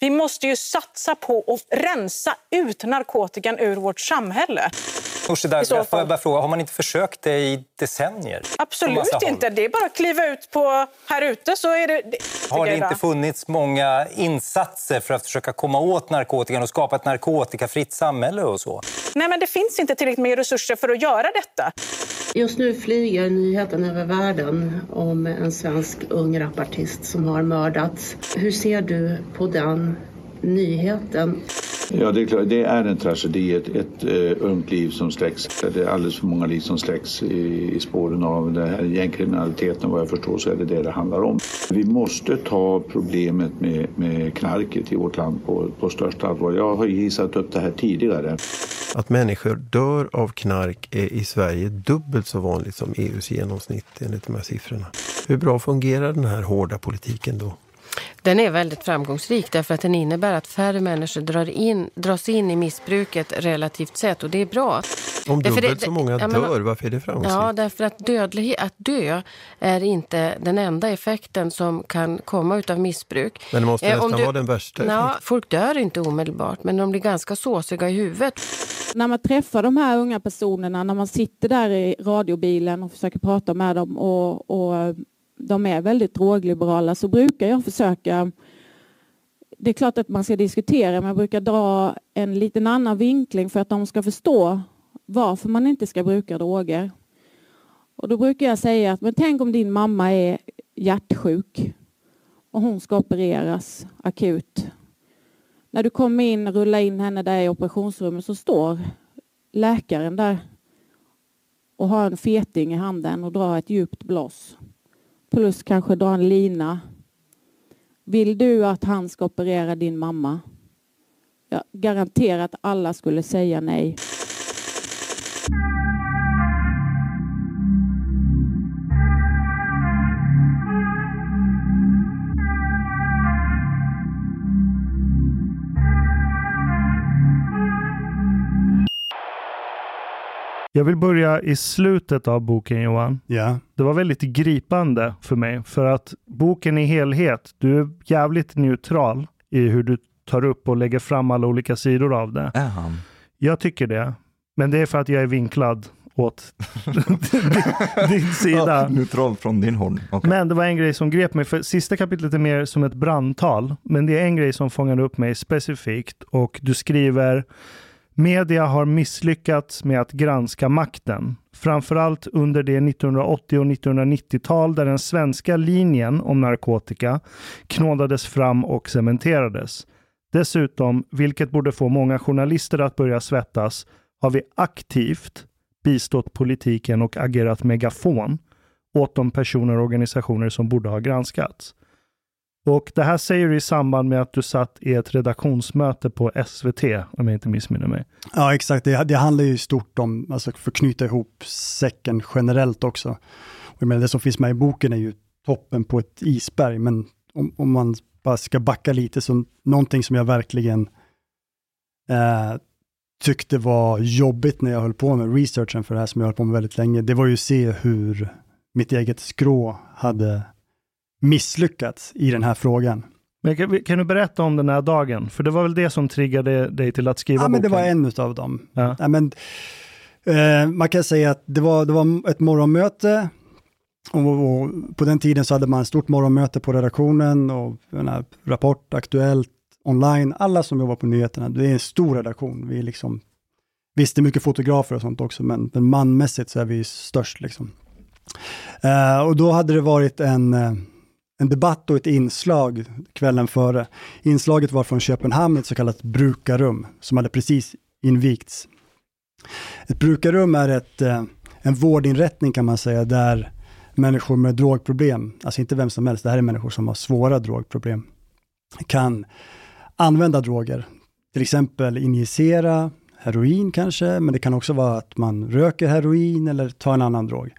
Vi måste ju satsa på att rensa ut narkotikan ur vårt samhälle. Nooshi Dadgostar, jag bara fråga, har man inte försökt det i decennier? Absolut inte. Det är bara att kliva ut på här ute så är det... det har det inte funnits många insatser för att försöka komma åt narkotikan och skapa ett narkotikafritt samhälle och så? Nej, men det finns inte tillräckligt med resurser för att göra detta. Just nu flyger nyheten över världen om en svensk ung rapartist som har mördats. Hur ser du på den nyheten? Ja, det är, klart, det är en tragedi, ett, ett uh, ungt liv som släcks. Det är alldeles för många liv som släcks i, i spåren av den här gängkriminaliteten. Vad jag förstår så är det det det handlar om. Vi måste ta problemet med, med knarket i vårt land på, på största allvar. Jag har hissat upp det här tidigare. Att människor dör av knark är i Sverige dubbelt så vanligt som EUs genomsnitt enligt de här siffrorna. Hur bra fungerar den här hårda politiken då? Den är väldigt framgångsrik därför att den innebär att färre människor drar in, dras in i missbruket relativt sett och det är bra. Om dubbelt så många ja, dör, varför är det framgångsrikt? Ja, därför att dödlighet, att dö är inte den enda effekten som kan komma utav missbruk. Men det måste eh, nästan du, vara den värsta ja, Folk dör inte omedelbart men de blir ganska såsiga i huvudet. När man träffar de här unga personerna, när man sitter där i radiobilen och försöker prata med dem och, och de är väldigt drogliberala så brukar jag försöka det är klart att man ska diskutera men jag brukar dra en liten annan vinkling för att de ska förstå varför man inte ska bruka droger. Och då brukar jag säga att men tänk om din mamma är hjärtsjuk och hon ska opereras akut. När du kommer in, rullar in henne där i operationsrummet så står läkaren där och har en feting i handen och drar ett djupt blås plus kanske dra en lina. Vill du att han ska operera din mamma? Jag garanterar att alla skulle säga nej. Jag vill börja i slutet av boken Johan. Ja. Det var väldigt gripande för mig för att boken i helhet, du är jävligt neutral i hur du tar upp och lägger fram alla olika sidor av det. Han? Jag tycker det. Men det är för att jag är vinklad åt din, din sida. Ja, neutral från din håll. Okay. Men det var en grej som grep mig. För sista kapitlet är mer som ett brandtal. Men det är en grej som fångade upp mig specifikt. Och du skriver Media har misslyckats med att granska makten, framförallt under det 1980 och 1990-tal där den svenska linjen om narkotika knådades fram och cementerades. Dessutom, vilket borde få många journalister att börja svettas, har vi aktivt bistått politiken och agerat megafon åt de personer och organisationer som borde ha granskats. Och det här säger du i samband med att du satt i ett redaktionsmöte på SVT, om jag inte missminner mig. Ja, exakt. Det, det handlar ju stort om, alltså för att knyta ihop säcken generellt också. Och jag menar, det som finns med i boken är ju toppen på ett isberg, men om, om man bara ska backa lite, så någonting som jag verkligen eh, tyckte var jobbigt när jag höll på med researchen för det här, som jag höll på med väldigt länge, det var ju att se hur mitt eget skrå hade misslyckats i den här frågan. Men kan, kan, du berätta om den här dagen? För det var väl det som triggade dig till att skriva ja, boken? Men det var en av dem. Ja. Ja, men, eh, man kan säga att det var, det var ett morgonmöte och, och, på den tiden så hade man ett stort morgonmöte på redaktionen och här, Rapport, Aktuellt, online, alla som jobbar på nyheterna. Det är en stor redaktion. Vi är liksom, visst, det är mycket fotografer och sånt också, men, men manmässigt så är vi störst. Liksom. Eh, och då hade det varit en eh, en debatt och ett inslag kvällen före. Inslaget var från Köpenhamn, ett så kallat brukarrum, som hade precis invigts. Ett brukarrum är ett, eh, en vårdinrättning kan man säga, där människor med drogproblem, alltså inte vem som helst, det här är människor som har svåra drogproblem, kan använda droger. Till exempel injicera heroin kanske, men det kan också vara att man röker heroin eller tar en annan drog.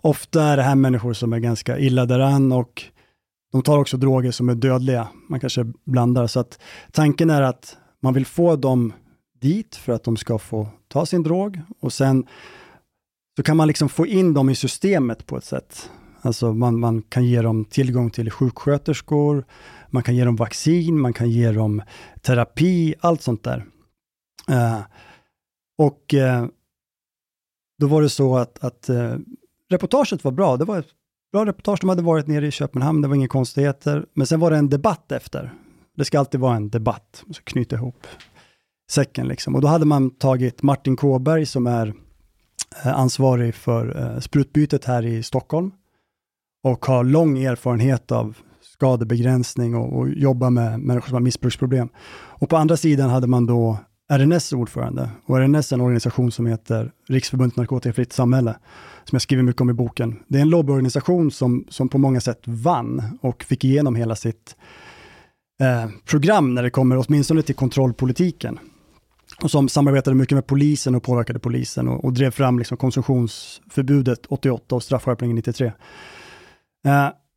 Ofta är det här människor som är ganska illa däran och de tar också droger som är dödliga. Man kanske blandar. Så att tanken är att man vill få dem dit för att de ska få ta sin drog och sen så kan man liksom få in dem i systemet på ett sätt. Alltså man, man kan ge dem tillgång till sjuksköterskor, man kan ge dem vaccin, man kan ge dem terapi, allt sånt där. Uh, och uh, då var det så att, att uh, reportaget var bra. Det var ett bra reportage. De hade varit nere i Köpenhamn, det var inga konstigheter. Men sen var det en debatt efter. Det ska alltid vara en debatt, så knyta ihop säcken liksom. Och då hade man tagit Martin Kåberg som är eh, ansvarig för eh, sprutbytet här i Stockholm och har lång erfarenhet av skadebegränsning och, och jobba med människor som har missbruksproblem. Och på andra sidan hade man då RNS ordförande. Och RNS är en organisation som heter Riksförbundet Narkotikafritt Samhälle, som jag skriver mycket om i boken. Det är en lobbyorganisation som, som på många sätt vann och fick igenom hela sitt eh, program när det kommer åtminstone till kontrollpolitiken. Och som samarbetade mycket med polisen och påverkade polisen och, och drev fram liksom konsumtionsförbudet 88 och straffskärpningen 93. Eh,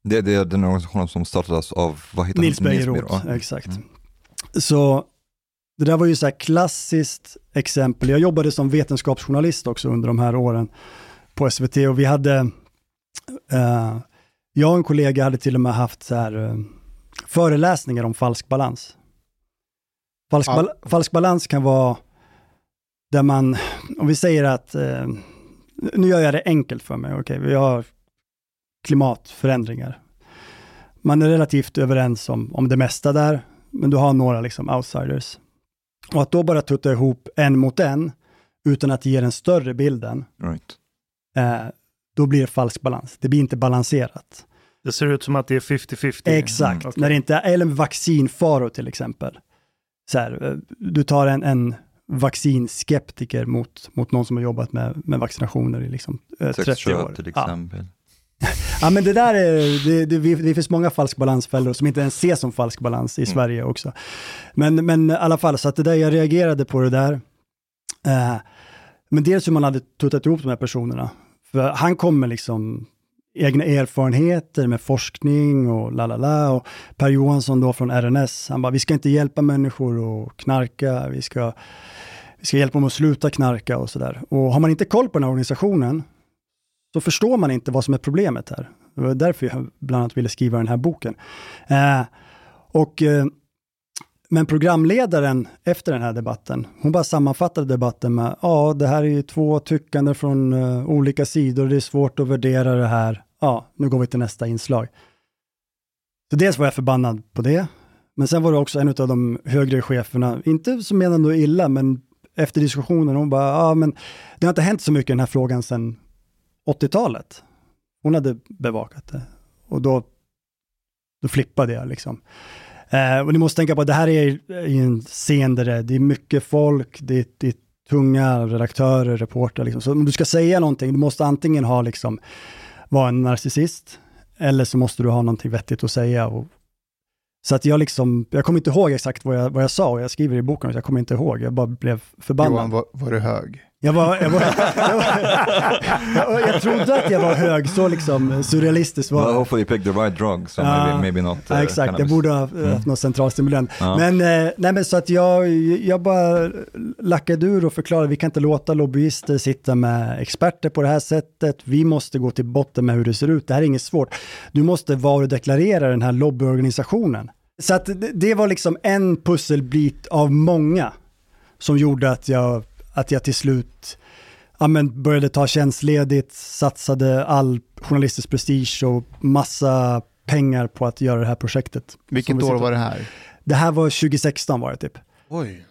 det, det är den organisationen som startades av, vad heter Nils Bejerot, exakt. Mm. Så det där var ju så här klassiskt exempel. Jag jobbade som vetenskapsjournalist också under de här åren på SVT och vi hade, uh, jag och en kollega hade till och med haft så här, uh, föreläsningar om falsk balans. Falsk, ja. bal falsk balans kan vara där man, om vi säger att, uh, nu gör jag det enkelt för mig, okej, okay, vi har klimatförändringar. Man är relativt överens om, om det mesta där, men du har några liksom outsiders. Och att då bara tutta ihop en mot en, utan att ge den större bilden, right. Eh, då blir det falsk balans. Det blir inte balanserat. Det ser ut som att det är 50-50. Exakt, mm, okay. när det inte är, eller vaccinfaror till exempel. Så här, eh, du tar en, en vaccinskeptiker mot, mot någon som har jobbat med, med vaccinationer i liksom, eh, 30 år. till exempel. Ja. ja, men det där är, det, det, det finns många falsk balansfällor som inte ens ses som falsk balans i mm. Sverige också. Men, men i alla fall, så att det där, jag reagerade på det där. Eh, men dels hur man hade tuttat ihop de här personerna. För han kommer liksom egna erfarenheter med forskning och la la la. Och Per Johansson då från RNS, han bara, vi ska inte hjälpa människor att knarka, vi ska, vi ska hjälpa dem att sluta knarka och sådär. Och har man inte koll på den här organisationen, så förstår man inte vad som är problemet här. Det var därför jag bland annat ville skriva den här boken. Eh, och, eh, men programledaren efter den här debatten, hon bara sammanfattade debatten med, ja, det här är ju två tyckande från uh, olika sidor, det är svårt att värdera det här. Ja, nu går vi till nästa inslag. Så dels var jag förbannad på det, men sen var det också en av de högre cheferna, inte som menade illa, men efter diskussionen, hon bara, ja men det har inte hänt så mycket i den här frågan sedan 80-talet. Hon hade bevakat det. Och då, då flippade jag liksom. Eh, och ni måste tänka på att det här är, en scen där det, det är mycket folk, det, det är tunga redaktörer, reportrar. Liksom. Så om du ska säga någonting, du måste antingen ha liksom, vara en narcissist, eller så måste du ha någonting vettigt att säga. Och, så att jag liksom, jag kommer inte ihåg exakt vad jag, vad jag sa och jag skriver i boken, jag kommer inte ihåg, jag bara blev förbannad. Johan, var, var du hög? Jag, var, jag, var, jag, var, jag, trodde att jag var hög, så liksom surrealistiskt var well, Hopefully you picked the right drug, so maybe, maybe not uh, Exakt, cannabis. jag borde ha mm. haft något centralstimulerande. Uh. Men, eh, nej, men så att jag, jag bara lackade ur och förklarade, vi kan inte låta lobbyister sitta med experter på det här sättet. Vi måste gå till botten med hur det ser ut. Det här är inget svårt. Du måste varudeklarera den här lobbyorganisationen. Så att det var liksom en pusselbit av många som gjorde att jag att jag till slut ja, men började ta tjänstledigt, satsade all journalistisk prestige och massa pengar på att göra det här projektet. Vilket år var det här? Det här var 2016 var det typ. Oj.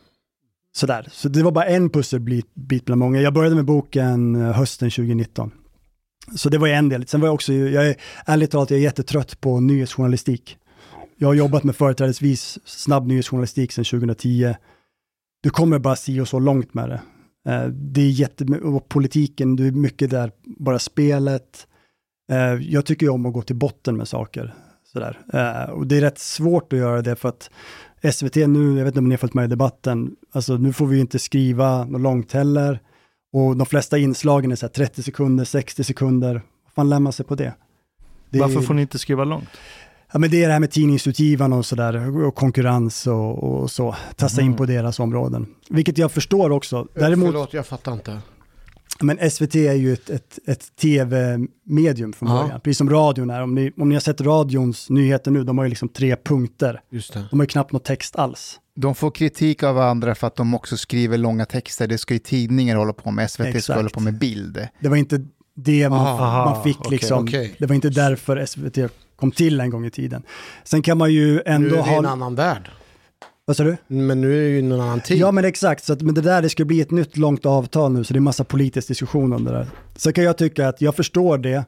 Sådär, så det var bara en pusselbit bland många. Jag började med boken eh, hösten 2019. Så det var en del. Sen var jag också, jag är ärligt talat, jag är jättetrött på nyhetsjournalistik. Jag har jobbat med företrädesvis snabb nyhetsjournalistik sedan 2010 du kommer bara si och så långt med det. Eh, det är jättemycket, och politiken, du är mycket där, bara spelet. Eh, jag tycker ju om att gå till botten med saker. Sådär. Eh, och det är rätt svårt att göra det för att SVT nu, jag vet inte om ni har följt med i debatten, alltså nu får vi inte skriva något långt heller. Och de flesta inslagen är så 30 sekunder, 60 sekunder. Vad fan lär man sig på det? det Varför får ni inte skriva långt? Ja, men det är det här med tidningsutgivarna och sådär, och konkurrens och, och så. Tassa mm. in på deras områden. Vilket jag förstår också. Däremot, Förlåt, jag fattar inte. Men SVT är ju ett, ett, ett tv-medium från Ja. början, precis som radion är. Om ni, om ni har sett radions nyheter nu, de har ju liksom tre punkter. Just det. De har ju knappt något text alls. De får kritik av andra för att de också skriver långa texter. Det ska ju tidningar hålla på med. SVT ska Exakt. hålla på med bild. Det var inte det man, Aha, man fick okej, liksom. okej. Det var inte därför SVT kom till en gång i tiden. Sen kan man ju Nu ändå är det en ha... annan värld. Vad sa du? Men nu är det ju en annan tid. Ja men exakt, så att, men det där det ska bli ett nytt långt avtal nu så det är massa politisk diskussion om det där. Sen kan jag tycka att jag förstår det.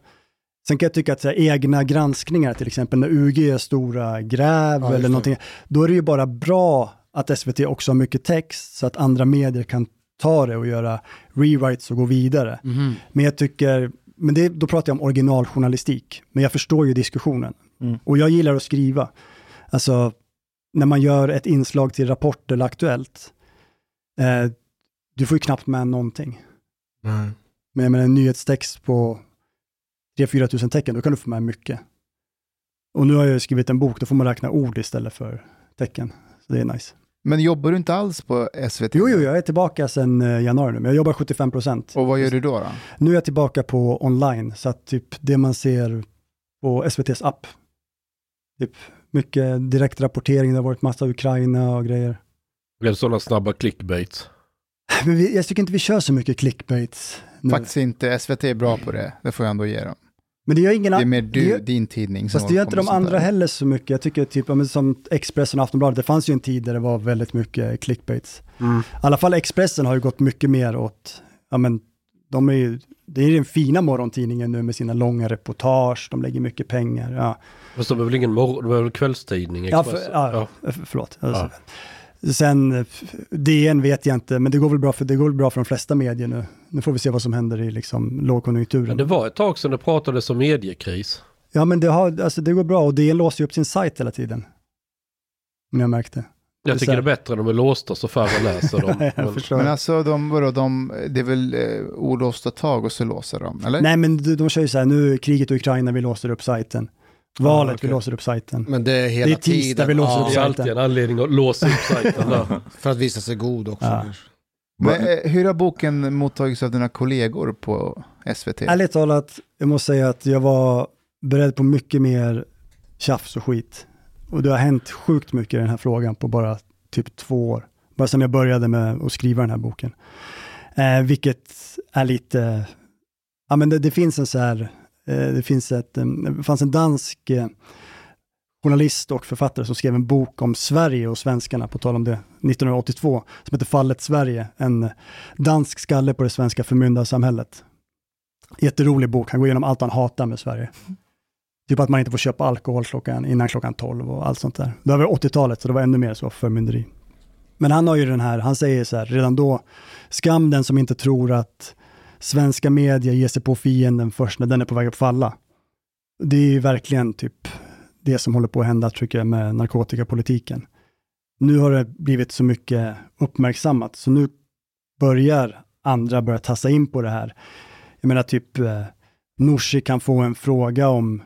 Sen kan jag tycka att så här, egna granskningar, till exempel när UG gör stora gräv Ja, eller någonting, då är det ju bara bra att SVT också har mycket text så att andra medier kan ta det och göra rewrites och gå vidare. Mhm. Men jag tycker, men det, då pratar jag om originaljournalistik, men jag förstår ju diskussionen. Mm. Och jag gillar att skriva. Alltså, när man gör ett inslag till Rapport eller Aktuellt, eh, du får ju knappt med någonting. Nej. Men jag menar en nyhetstext på 3-4 tusen tecken, då kan du få med mycket. Och nu har jag skrivit en bok, då får man räkna ord istället för tecken. Så det är nice. Men jobbar du inte alls på SVT? Jo, jo, jag är tillbaka sedan eh, januari nu, men jag jobbar 75 procent. Och vad gör du då? då? Nu är jag tillbaka på online, så att typ det man ser på SVTs app. Typ mycket direktrapportering, det har varit massa Ukraina och grejer. Blev det sådana snabba clickbaits? Men vi, jag tycker inte vi kör så mycket clickbaits nu. Faktiskt inte. SVT är bra på det. Det får jag ändå ge dem. Men det gör ingen Det är annan. mer du, din tidning Fast det gör inte de andra där. heller så mycket. Jag tycker typ, ja, som Expressen och Aftonbladet, det fanns ju en tid där det var väldigt mycket clickbaits. Mm. I alla fall Expressen har ju gått mycket mer åt, ja men de är ju, det är den fina morgontidningen nu med sina långa reportage, de lägger mycket pengar. Ja, Fast de är väl ingen morgon, de är väl kvällstidning? ja, för, Expressen? ja, för, förlåt. Alltså, Sen DN vet jag inte, men det går väl bra för, det går väl bra för de flesta medier nu. Nu får vi se vad som händer i liksom lågkonjunkturen. Men det var ett tag sedan det pratades om mediekris. Ja, men det, har, alltså, det går bra och DN låser ju upp sin sajt hela tiden. Om jag märkte. Jag tycker det är bättre när de är låsta så färre läser dem. Men-. Men alltså, de, vadå, de, det är väl eh, olåsta tag och så låser de, eller? Nej, men de, de kör ju så här, nu är kriget i Ukraina, vi låser upp sajten. Valet, Ah, okej. vi låser upp sajten. Men det är hela Det är tisdag, tiden. vi låser Ja, upp Det är alltid en anledning att låsa upp sajten. För att visa sig god också. Ja. Men, eh, hur har boken mottagits av dina kollegor på SVT? Ärligt talat, jag måste säga att jag var beredd på mycket mer tjafs och skit. Och det har hänt sjukt mycket i den här frågan på bara typ två år. Bara sedan jag började med att skriva den här boken. Eh, vilket är lite, ja men det, det finns en så här, Eh, det finns ett, eh, det fanns en dansk eh, journalist och författare som skrev en bok om Sverige och svenskarna, på tal om det, 1982, som heter Fallet Sverige, en dansk skalle på det svenska förmyndarsamhället. Jätterolig bok, han går igenom allt han hatar med Sverige. Typ att man inte får köpa alkohol klockan, innan klockan 12 och allt sånt där. Det var 80-talet, så det var ännu mer så förmynderi. Men han har ju den här, han säger så här, redan då, skam den som inte tror att svenska media ger sig på fienden först när den är på väg att falla. Det är ju verkligen typ det som håller på att hända, tycker jag, med narkotikapolitiken. Nu har det blivit så mycket uppmärksammat, så nu börjar andra börja tassa in på det här. Jag menar typ, eh, Nooshi kan få en fråga om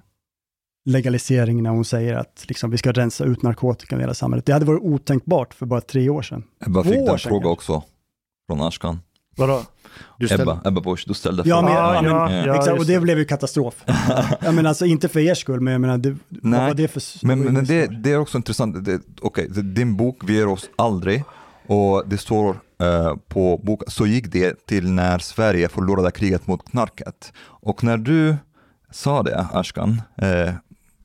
legalisering när hon säger att liksom, vi ska rensa ut narkotikan i hela samhället. Det hade varit otänkbart för bara tre år sedan. Ebba Två fick den sedan fråga också från Ashkan. Vadå? Du ställde- Ebba, Ebba Busch, du ställde Ja, men, frågan. ja, men, Ja. exakt, och det blev ju katastrof. jag menar alltså inte för er skull, men jag menar, det, vad Nej, var det för... men, vad men det det, är också intressant. Det- det- din bok Vi ger oss aldrig och det står eh, på boken, så gick det till när Sverige förlorade kriget mot knarket. Och när du sa det, Ashkan, eh,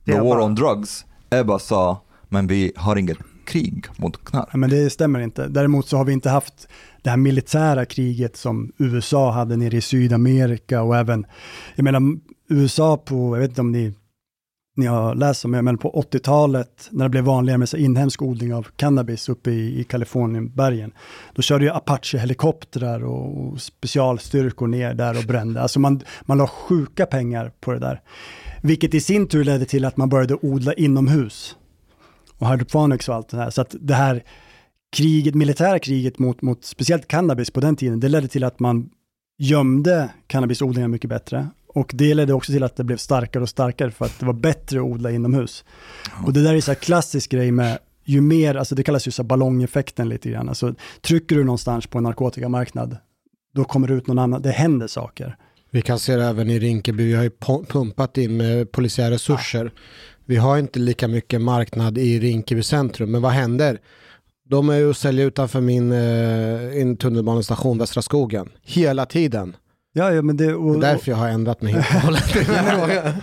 the war on drugs, Ebba sa, men vi har inget krig mot knark. Ja, men det stämmer inte. Däremot så har vi inte haft det här militära kriget som USA hade nere i Sydamerika och även, jag menar USA på, jag vet inte om ni, ni har läst om det, men på 80-talet när det blev vanligare med så inhemsk odling av cannabis uppe i, i Kalifornienbergen, då körde ju Apache-helikoptrar och, och specialstyrkor ner där och brände. Alltså man, man la sjuka pengar på det där. Vilket i sin tur ledde till att man började odla inomhus och hydroponics och allt det här. Så att det här kriget, militära kriget mot, mot speciellt cannabis på den tiden, det ledde till att man gömde cannabisodlingar mycket bättre. Och det ledde också till att det blev starkare och starkare för att det var bättre att odla inomhus. Och det där är så här klassisk grej med ju mer, alltså det kallas ju så ballongeffekten lite grann. Alltså trycker du någonstans på en narkotikamarknad, då kommer det ut någon annan, det händer saker. Vi kan se det även i Rinkeby, vi har ju pu- pumpat in med polisiära resurser. Vi har inte lika mycket marknad i Rinkeby centrum, men vad händer? De är ju och säljer utanför min eh, tunnelbanestation Västra skogen. Hela tiden. Ja, ja, men det, och, Det är därför jag har ändrat mig helt och hållet.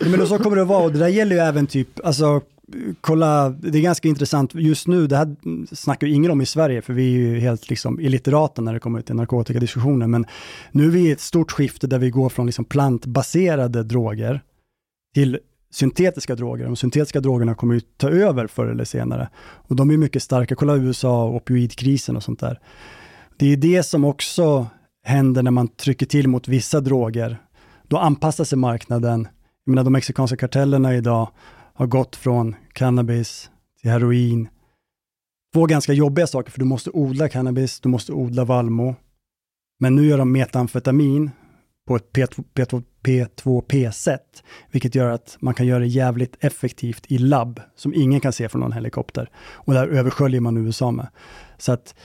Men så kommer det att vara, och det där gäller ju även typ, alltså kolla, det är ganska intressant just nu, det här snackar ju ingen om i Sverige, för vi är ju helt liksom illiterata när det kommer till narkotikadiskussioner, men nu är vi i ett stort skifte där vi går från liksom plantbaserade droger till syntetiska droger. De syntetiska drogerna kommer ju ta över förr eller senare. Och de är mycket starka, kolla USA och opioidkrisen och sånt där. Det är det som också händer när man trycker till mot vissa droger. Då anpassar sig marknaden. Jag menar de mexikanska kartellerna idag har gått från cannabis till heroin. Två ganska jobbiga saker, för du måste odla cannabis, du måste odla vallmo. Men nu gör de metamfetamin på ett P2P2P-sätt, vilket gör att man kan göra det jävligt effektivt i labb, som ingen kan se från någon helikopter. Och där översköljer man USA med. Så att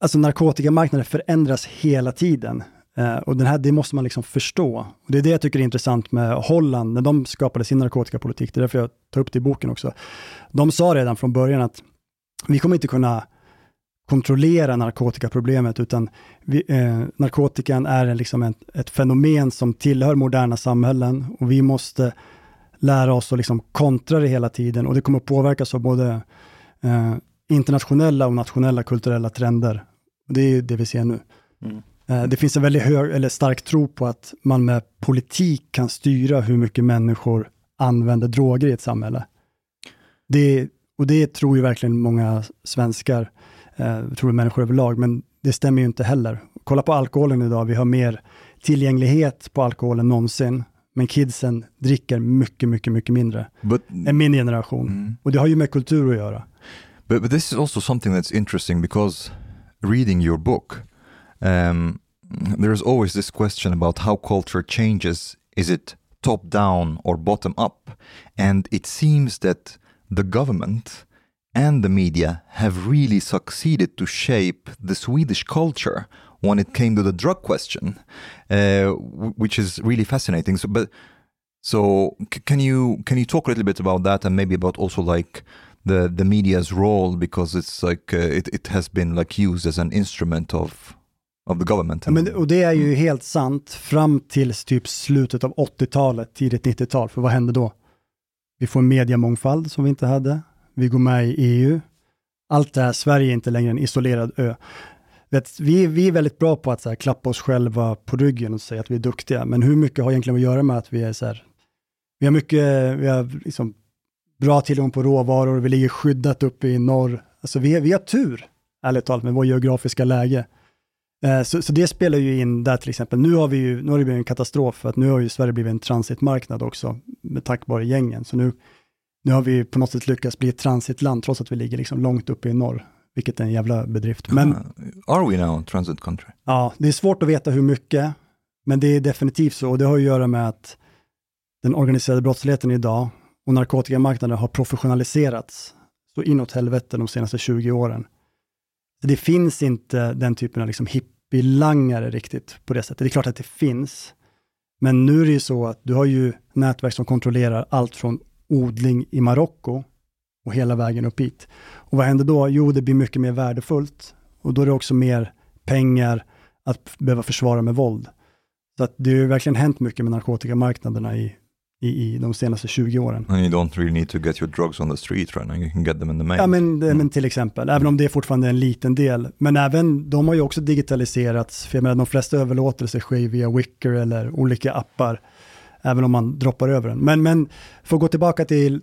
alltså narkotikamarknaden förändras hela tiden. Eh, och den här, det måste man liksom förstå. Och det är det jag tycker är intressant med Holland, när de skapade sin narkotikapolitik. Det är därför jag tar upp det i boken också. De sa redan från början att vi kommer inte kunna kontrollera narkotikaproblemet, utan vi, eh, narkotikan är liksom ett, ett fenomen som tillhör moderna samhällen och vi måste lära oss att liksom kontra det hela tiden och det kommer att påverkas av både eh, internationella och nationella kulturella trender. Det är det vi ser nu. Mm. Eh, Det finns en väldigt hög, eller stark tro på att man med politik kan styra hur mycket människor använder droger i ett samhälle. Det, och det tror ju verkligen många svenskar, eh, tror människor överlag, men det stämmer ju inte heller. Kolla på alkoholen idag, vi har mer tillgänglighet på alkohol än någonsin, men kidsen dricker mycket, mycket, mycket mindre But, än min generation. Och det har ju med kultur att göra. But, but this is also something that's interesting because reading your book, um, there is always this question about how culture changes. Is it top down or bottom up? And it seems that the government and the media have really succeeded to shape the Swedish culture when it came to the drug question, uh, which is really fascinating. So, but so c- can you can you talk a little bit about that and maybe about also like the the media's role because it's like uh, it it has been like used as an instrument of of the government. Men, och det är ju helt sant fram till typ slutet av 80-talet, tidigt 90-tal. För vad hände då? Vi får en mediemångfald som vi inte hade. Vi går med i EU. Allt det här, Sverige är inte längre en isolerad ö. Vet, vi, vi är väldigt bra på att så här, klappa oss själva på ryggen och säga att vi är duktiga, men hur mycket har egentligen att göra med att vi är så här, vi har mycket, vi har liksom bra tillgång på råvaror, vi ligger skyddat uppe i norr. Alltså vi, vi har tur, ärligt talat, med vår geografiska läge. Eh, så, så det spelar ju in där till exempel. Nu har, vi ju, nu har det blivit en katastrof för att nu har ju Sverige blivit en transitmarknad också med tack vare gängen. Så nu, nu har vi på något sätt lyckats bli ett transitland trots att vi ligger liksom långt uppe i norr, vilket är en jävla bedrift. Men Are we now transit country? ja, det är svårt att veta hur mycket, men det är definitivt så och det har att göra med att den organiserade brottsligheten idag och narkotikamarknaden har professionaliserats så inåt helvete de senaste 20 åren. Så det finns inte den typen av liksom hippie-langare riktigt på det sättet. Det är klart att det finns, men nu är det ju så att du har ju nätverk som kontrollerar allt från odling i Marocko och hela vägen upp hit. Och vad händer då? Jo, det blir mycket mer värdefullt och då är det också mer pengar att behöva försvara med våld. Så att det har verkligen hänt mycket med narkotikamarknaderna i, i, i de senaste 20 åren. And you don't really need to get your drugs on the street right now. You can get them in the mail. Ja, men, men till exempel, även om det är fortfarande en liten del. Men även, de har ju också digitaliserats, för jag menar, de flesta överlåtelser sker via Wicker eller olika appar, även om man droppar över den. Men, men för att gå tillbaka till,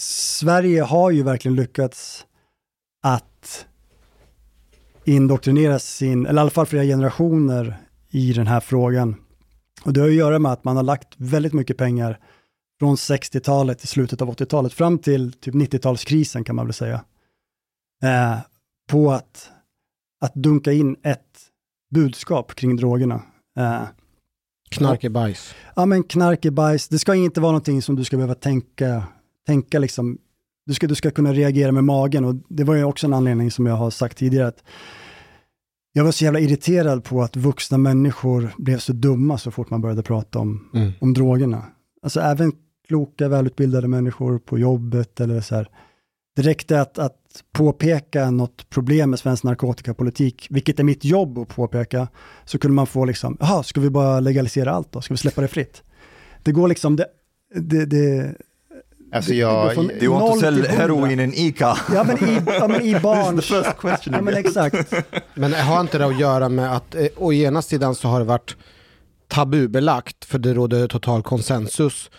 Sverige har ju verkligen lyckats att indoktrinera sin, eller i alla fall flera generationer i den här frågan. Och det har att göra med att man har lagt väldigt mycket pengar från 60-talet till slutet av 80-talet, fram till typ 90-talskrisen kan man väl säga, eh, på att, att dunka in ett budskap kring drogerna. Eh, Knark är bajs. Ja, men knark är bajs. Det ska inte vara någonting som du ska behöva tänka, tänka liksom, du ska, du ska kunna reagera med magen och det var ju också en anledning som jag har sagt tidigare att jag var så jävla irriterad på att vuxna människor blev så dumma så fort man började prata om, Mm. om drogerna. Alltså även kloka, välutbildade människor på jobbet eller så här. Det räckte att, att påpeka något problem med svensk narkotikapolitik, vilket är mitt jobb att påpeka, så kunde man få liksom, jaha, ska vi bara legalisera allt då? Ska vi släppa det fritt? Det går liksom, det, det, det Alltså jag- Du want noll to sell till hundra. heroin in Ica? Ja men i, ja, men i barns... This is the first question ja men exakt. Men har inte det att göra med att eh, å ena sidan så har det varit tabubelagt för det råder total konsensus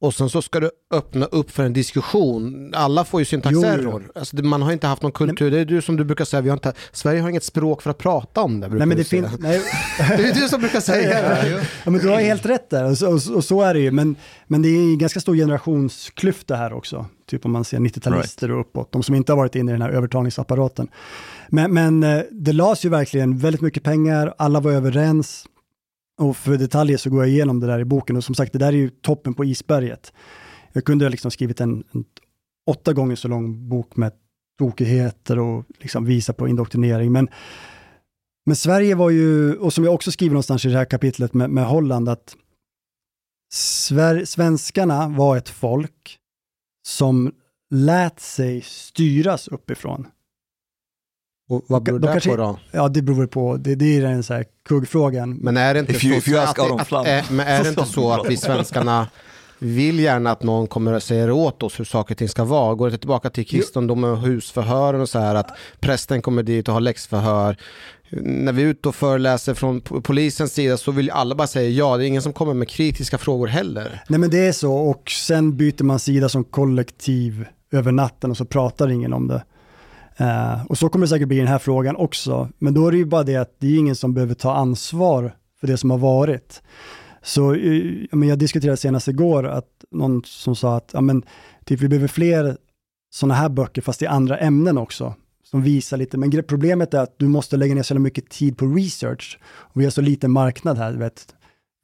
och sen så ska du öppna upp för en diskussion. Alla får ju syntaxerror. Alltså, man har inte haft någon kultur. Det är du som du brukar säga, vi har inte, Sverige har inget språk för att prata om det. Nej men det finns... Nej. Det är du som brukar säga det. Ja, men du har helt rätt där, och så, och, och så är det ju. Men, men det är en ganska stor generationsklyfta här också. Typ om man ser 90-talister och uppåt, de som inte har varit inne i den här övertalningsapparaten. Men, men eh, det lades ju verkligen väldigt mycket pengar, alla var överens. Och för detaljer så går jag igenom det där i boken och som sagt, det där är ju toppen på isberget. Jag kunde ha liksom skrivit en, en åtta gånger så lång bok med tokigheter och liksom visa på indoktrinering. Men, men Sverige var ju, och som jag också skriver någonstans i det här kapitlet med, med Holland, att Sver, svenskarna var ett folk som lät sig styras uppifrån. Och vad beror De det kanske- på då? Ja, det beror på, det, det är den så här kuggfrågan. Men är det inte If you- så, if you ask att, Aron att, Flam. att, men är det inte så att vi svenskarna vill gärna att någon kommer och säger åt oss hur saker och ting ska vara? Går det inte tillbaka till kristendomen och husförhören och så här att prästen kommer dit och har läxförhör. När vi är ute och föreläser från po- polisens sida så vill alla bara säga ja, det är ingen som kommer med kritiska frågor heller. Nej men det är så och sen byter man sida som kollektiv över natten och så pratar ingen om det. Eh, och så kommer det säkert bli i den här frågan också. Men då är det ju bara det att det är ingen som behöver ta ansvar för det som har varit. Så eh, men jag diskuterade senast igår att någon som sa att ja, men, typ, vi behöver fler sådana här böcker fast i andra ämnen också. Som visar lite, men problemet är att du måste lägga ner så mycket tid på research. Och vi har så liten marknad här, du vet.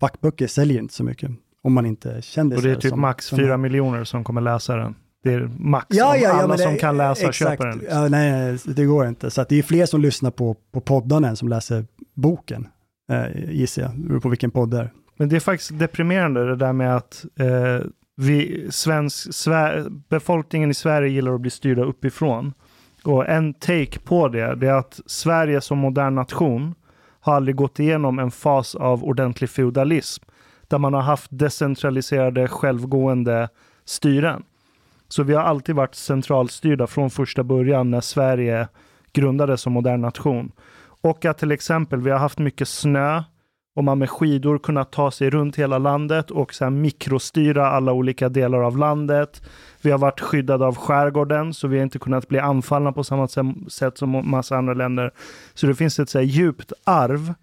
Fackböcker säljer inte så mycket om man inte kändis. Och det är typ som- max fyra miljoner som kommer läsa den. Det är max Ja, ja, ja, alla det- som kan läsa exakt. köper den. liksom. Ja, nej, det går inte. Så det är fler som lyssnar på, på poddarna än som läser boken, eh, gissar jag. Det beror på vilken podd det är. Men det är faktiskt deprimerande det där med att eh, vi, svensk, Sver- befolkningen i Sverige gillar att bli styrda uppifrån. Och en take på det, det är att Sverige som modern nation har aldrig gått igenom en fas av ordentlig feudalism där man har haft decentraliserade självgående styren. Så vi har alltid varit centralstyrda från första början när Sverige grundades som modern nation. Och att till exempel vi har haft mycket snö och man med skidor kunnat ta sig runt hela landet och sen mikrostyra alla olika delar av landet. Vi har varit skyddade av skärgården så vi har inte kunnat bli anfallna på samma sätt som massa andra länder. Så det finns ett så här djupt arv,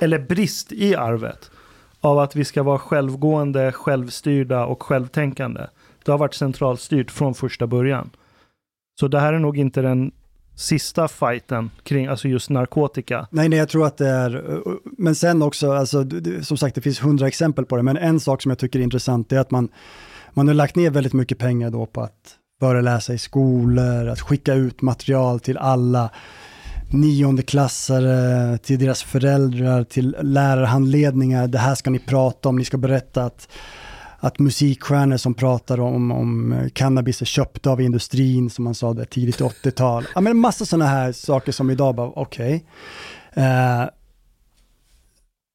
eller brist i arvet, av att vi ska vara självgående, självstyrda och självtänkande. Det har varit centralstyrt från första början. Så det här är nog inte den sista fighten kring alltså just narkotika. Nej, nej, jag tror att det är, men sen också, alltså, som sagt, det finns hundra exempel på det, men en sak som jag tycker är intressant är att man, man har lagt ner väldigt mycket pengar då på att föreläsa i skolor, att skicka ut material till alla niondeklassare, till deras föräldrar, till lärarhandledningar, det här ska ni prata om, ni ska berätta att att musikstjärnor som pratar om, om eh, cannabis är köpta av industrin, som man sa där tidigt 80-tal. Ja, men en massa sådana här saker som idag bara, okej. Eh,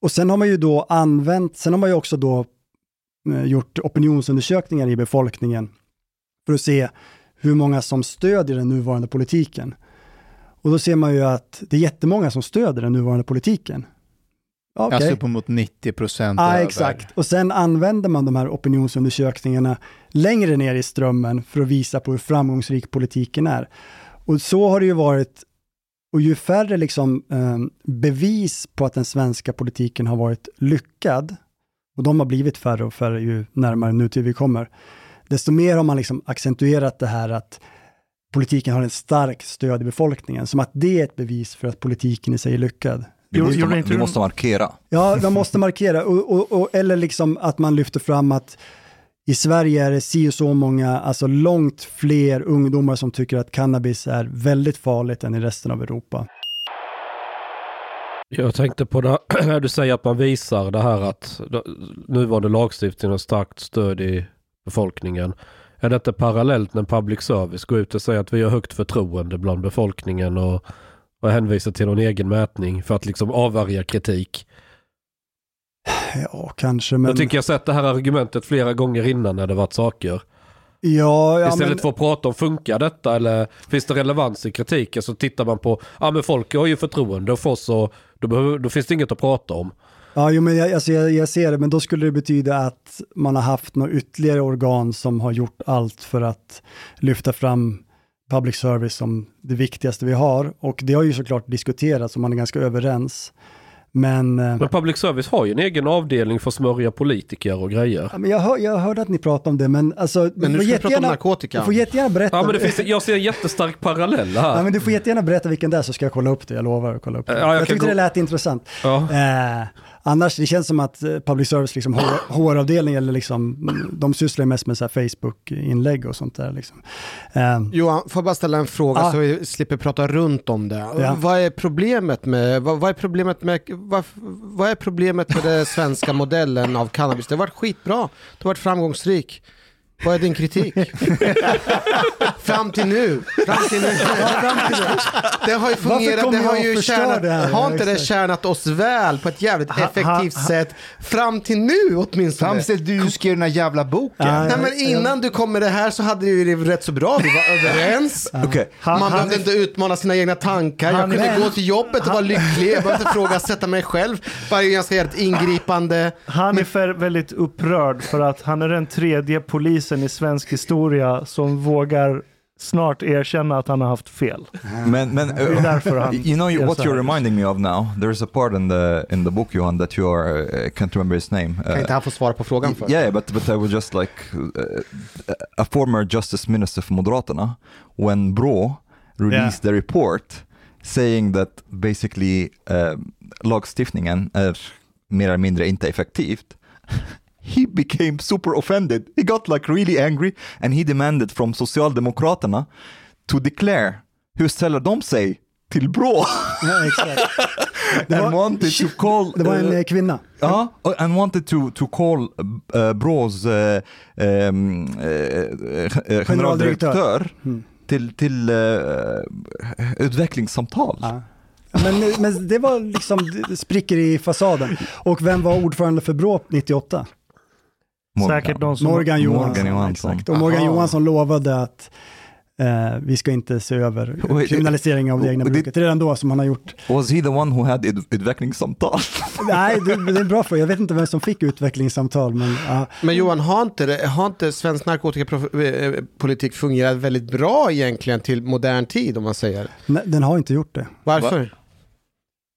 och sen har man ju då använt, sen har man ju också då eh, gjort opinionsundersökningar i befolkningen för att se hur många som stödjer den nuvarande politiken. Och då ser man ju att det är jättemånga som stödjer den nuvarande politiken. Okej. Alltså uppemot 90 procent Ja, över. exakt. Och sen använder man de här opinionsundersökningarna längre ner i strömmen för att visa på hur framgångsrik politiken är. Och så har det ju varit, och ju färre liksom, eh, bevis på att den svenska politiken har varit lyckad, och de har blivit färre och färre ju närmare nutid vi kommer, desto mer har man liksom accentuerat det här att politiken har en stark stöd i befolkningen, som att det är ett bevis för att politiken i sig är lyckad. Vi måste, vi måste markera. Ja, man måste markera. Och, och, och, eller liksom att man lyfter fram att i Sverige är det si och så många, alltså långt fler ungdomar som tycker att cannabis är väldigt farligt än i resten av Europa. Jag tänkte på det, när du säger att man visar det här att nuvarande lagstiftning har starkt stöd i befolkningen. Är detta parallellt när public service går ut och säger att vi har högt förtroende bland befolkningen och, och hänvisar till någon egen mätning för att liksom avvärja kritik? Ja, kanske, men... Jag tycker jag sett det här argumentet flera gånger innan när det varit saker. Ja, ja, Istället men... för att prata om funkar detta eller finns det relevans i kritiken så tittar man på, ja men folk har ju förtroende för oss och då, behöver, då finns det inget att prata om. Ja, jo, men jag, alltså jag, jag ser det, men då skulle det betyda att man har haft något ytterligare organ som har gjort allt för att lyfta fram public service som det viktigaste vi har. Och det har ju såklart diskuterats och man är ganska överens. Men, eh, men public service har ju en egen avdelning för att smörja politiker och grejer. Ja, men jag, hör, jag hörde att ni pratade om det, men alltså... Men nu ska vi prata om narkotika. Du får jättegärna berätta. Ja, men det finns, jag ser en jättestark parallell här. Ja, men du får jättegärna berätta vilken det är så ska jag kolla upp det, jag lovar att kolla upp det. Ja, jag jag tyckte gå... det lät intressant. Ja. Eh, annars, det känns som att eh, public service, liksom, HR-avdelning, eller liksom, de sysslar mest med Facebook-inlägg och sånt där. Liksom. Eh, Johan, får jag bara ställa en fråga ah, så vi slipper prata runt om det. Ja. Vad är problemet med, vad, vad är problemet med, vad, vad är problemet med den svenska modellen av cannabis? Det har varit skitbra, det har varit framgångsrik. Vad är din kritik? fram till nu. Fram till nu. fram till nu. Det har ju fungerat, det har ju tjänat, det här? har inte det tjänat oss väl på ett jävligt ha, effektivt ha, ha. sätt fram till nu åtminstone? Fram till du skrev den här jävla boken. Ja, Nej men innan du kom med det här så hade vi det rätt så bra, vi var överens. Okay. Man han, behövde han, inte utmana sina egna tankar, jag kunde men, gå till jobbet och vara lycklig, jag behövde inte ifrågasätta mig själv. Varje ganska jävligt ingripande. Han är för väldigt upprörd för att han är den tredje polisen polisen i svensk historia som vågar snart erkänna att han har haft fel. Men, men det är därför han you know what you're reminding me of now? There's a part in the in the book Johan that you are uh, can't remember his name. Kan inte han få svara på frågan först? Yeah, but but I was just like uh, a former justice minister för Moderaterna when Brå released yeah. the report saying that basically uh, lagstiftningen är mer eller mindre inte effektivt. he became super offended. He got like really angry and he demanded from Socialdemokraterna to declare hur ställer de sig till Brå? Ja, exakt. Det var, wanted to call, det var en uh, kvinna. Ja, uh, and wanted to, to call uh, Brås uh, um, generaldirektör mm. till, till utvecklingssamtal. Ja. Men, men det var liksom det spricker i fasaden. Och vem var ordförande för Brå 98? Morgan. Säkert någon som... Morgan Johansson. Morgan Johansson. Exakt. Och Morgan Aha. Johansson lovade att eh, vi ska inte se över kriminalisering av det egna bruket. Det är redan då som han har gjort. Was he the one who had utvecklingssamtal? Nej, det, det är en bra fråga. Jag vet inte vem som fick utvecklingssamtal. Men, uh. men Johan, har inte, har inte svensk narkotikapolitik fungerat väldigt bra egentligen till modern tid om man säger? Nej, den har inte gjort det. Varför?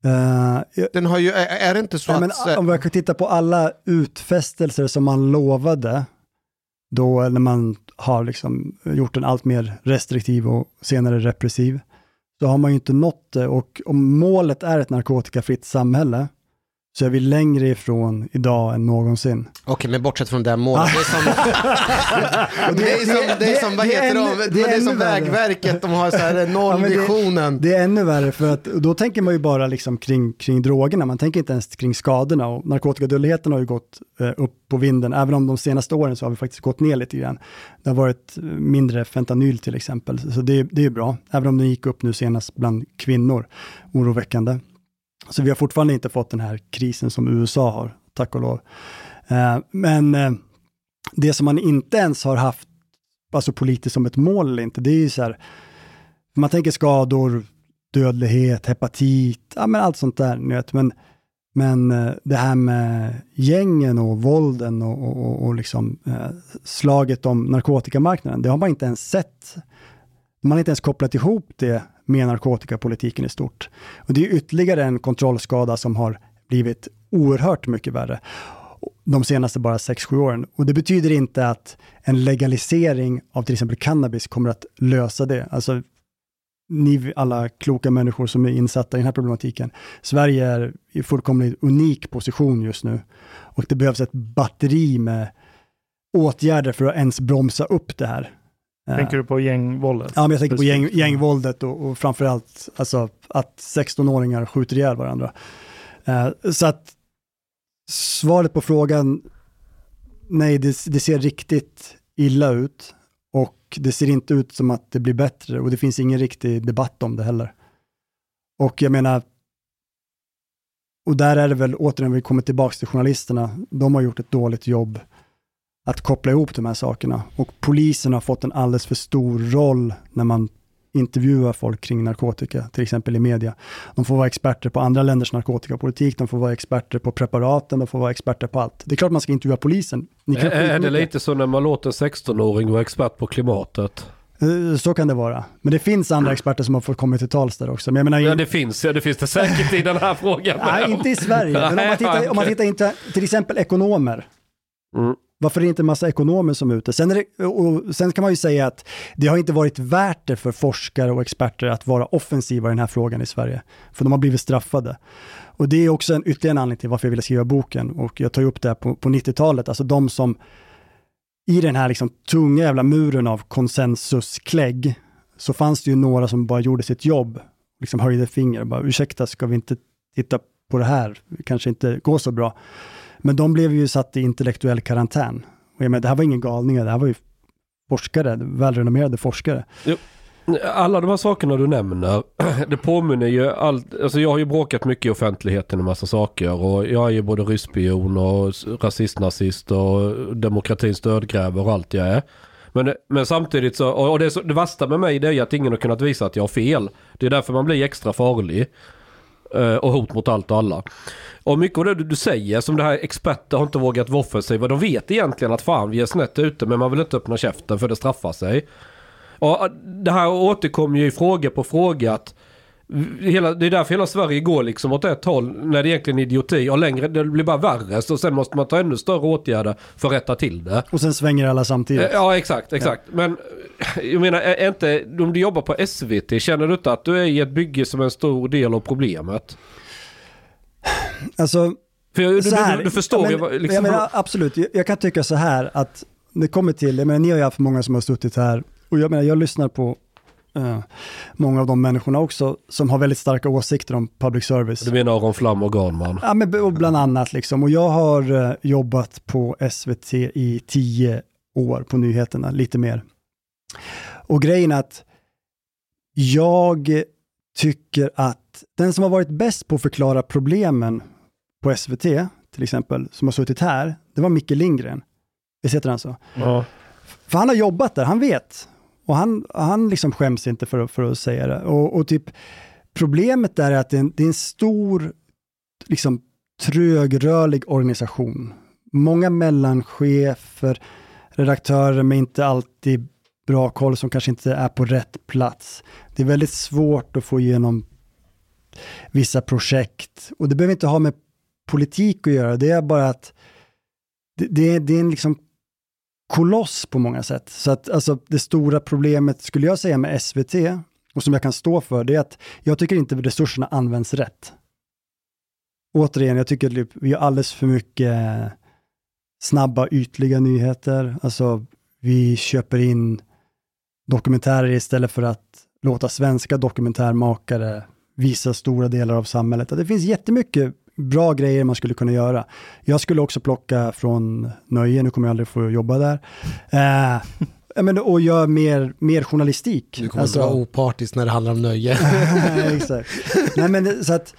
Uh, den har ju, är, det inte så nej, att... Men, om vi kan titta på alla utfästelser som man lovade, då när man har liksom gjort den allt mer restriktiv och senare repressiv, så har man ju inte nått det. Och om målet är ett narkotikafritt samhälle, så är vi längre ifrån idag än någonsin. Okej, men bortsett från det målet. Det är som, det är som, det är som vad heter de? Det är som Vägverket, de har så här nollvisionen. Ja, det, det, är ännu värre, för att då tänker man ju bara liksom kring, kring drogerna, man tänker inte ens kring skadorna. Och narkotikadödligheten har ju gått eh, upp på vinden, även om de senaste åren så har vi faktiskt gått ner lite grann. Det har varit mindre fentanyl till exempel, så det, det är bra, även om det gick upp nu senast bland kvinnor, oroväckande. Så vi har fortfarande inte fått den här krisen som USA har, tack och lov. Eh, men eh, det som man inte ens har haft, alltså politiskt som ett mål eller inte, det är ju så här, man tänker skador, dödlighet, hepatit, ja men allt sånt där, ni vet. Men, men eh, det här med gängen och vålden och, och, och liksom, eh, slaget om narkotikamarknaden, det har man inte ens sett. Man har inte ens kopplat ihop det med narkotikapolitiken i stort. Och det är ytterligare en kontrollskada som har blivit oerhört mycket värre de senaste bara 6-7 åren. Och det betyder inte att en legalisering av till exempel cannabis kommer att lösa det. Alltså, ni alla kloka människor som är insatta i den här problematiken. Sverige är i fullkomligt unik position just nu och det behövs ett batteri med åtgärder för att ens bromsa upp det här. Tänker du på gängvåldet? Ja, men jag tänker på gäng, gängvåldet och, och framförallt alltså, att 16-åringar skjuter ihjäl varandra. Eh, så att svaret på frågan, nej, det, det ser riktigt illa ut och det ser inte ut som att det blir bättre och det finns ingen riktig debatt om det heller. Och jag menar, och där är det väl återigen, vi kommer tillbaka till journalisterna, de har gjort ett dåligt jobb att koppla ihop de här sakerna. Och polisen har fått en alldeles för stor roll när man intervjuar folk kring narkotika, till exempel i media. De får vara experter på andra länders narkotikapolitik, de får vara experter på preparaten, de får vara experter på allt. Det är klart man ska intervjua polisen. Ni kan Är, är det lite så när man låter en 16-åring vara expert på klimatet? Eh, Så kan det vara. Men det finns andra experter som har fått komma till tals där också. Men jag menar, Ja, det finns, ja, det finns det säkert i den här frågan. Nej, inte i Sverige. Men om man tittar, om man tittar inte, till exempel ekonomer. Mm. Varför är det inte en massa ekonomer som är ute? Sen, är det, och sen kan man ju säga att det har inte varit värt det för forskare och experter att vara offensiva i den här frågan i Sverige. För de har blivit straffade. Och det är också en ytterligare en anledning till varför jag ville skriva boken. Och jag tar ju upp det här på, på 90-talet, alltså de som i den här liksom tunga jävla muren av konsensusklägg så fanns det ju några som bara gjorde sitt jobb, liksom höjde finger och bara ursäkta, ska vi inte titta på det här? Det kanske inte går så bra. Men de blev ju satt i intellektuell karantän. Och jag menar, det här var ingen galningar, det här var ju forskare, välrenommerade forskare. Jo. Alla de här sakerna du nämner, det påminner ju allt, alltså jag har ju bråkat mycket i offentligheten en massa saker och jag är ju både ryspion och rasist, nazist och demokratins dödgrävare och allt jag är. Men, men samtidigt så, och det, så, det värsta med mig det är ju att ingen har kunnat visa att jag har fel. Det är därför man blir extra farlig. Eh, och hot mot allt och alla. Och mycket av det du, säger, som det här experter har inte vågat vara offensiva. De vet egentligen att fan vi är snett ute men man vill inte öppna käften för det straffar sig. Och eh, det här återkommer ju i fråga på fråga att Hela, det är därför hela Sverige går liksom åt ett håll när det egentligen är idioti och längre, det blir bara värre. Så sen måste man ta ännu större åtgärder för att rätta till det. Och sen svänger alla samtidigt. Eh, Ja exakt, exakt. Men eh, jag menar, är är inte, om du jobbar på SVT, känner du inte att du är i ett bygge som är en stor del av problemet? Alltså, För jag, du, så här, du, du förstår ja, ju men, vad- liksom, jag menar, absolut, jag, jag kan tycka så här att det kommer till, jag menar, ni har ju haft många som har suttit här och jag menar, jag lyssnar på eh, många av de människorna också som har väldigt starka åsikter om public service. Du menar Aron Flam och Garnman? Ja, men och bland annat liksom. Och jag har eh, jobbat på SVT i tio år på nyheterna, lite mer. Och grejen är att jag tycker att den som har varit bäst på att förklara problemen på SVT, till exempel, som har suttit här, det var Micke Lindgren. Visst heter han så? Ja. För han har jobbat där, han vet. Och han, han liksom skäms inte för, att- för att säga det. Och, och typ, problemet där är att det är en, det är en stor, liksom trögrörlig organisation. Många mellanchefer, redaktörer med inte alltid bra koll som kanske inte är på rätt plats. Det är väldigt svårt att få igenom vissa projekt. Och det behöver inte ha med politik att göra, det är bara att det, det, det är en liksom koloss på många sätt. Så att alltså, det stora problemet skulle jag säga med SVT, och som jag kan stå för, det är att jag tycker inte resurserna används rätt. Återigen, jag tycker att vi har alldeles för mycket snabba, ytliga nyheter. Alltså, vi köper in dokumentärer istället för att låta svenska dokumentärmakare visa stora delar av samhället. Det finns jättemycket bra grejer man skulle kunna göra. Jag skulle också plocka från Nöje, nu kommer jag aldrig få jobba där. Eh, men, och göra mer, mer journalistik. Du kommer alltså, vara opartisk när det handlar om nöje. Exakt. Nej, men så att,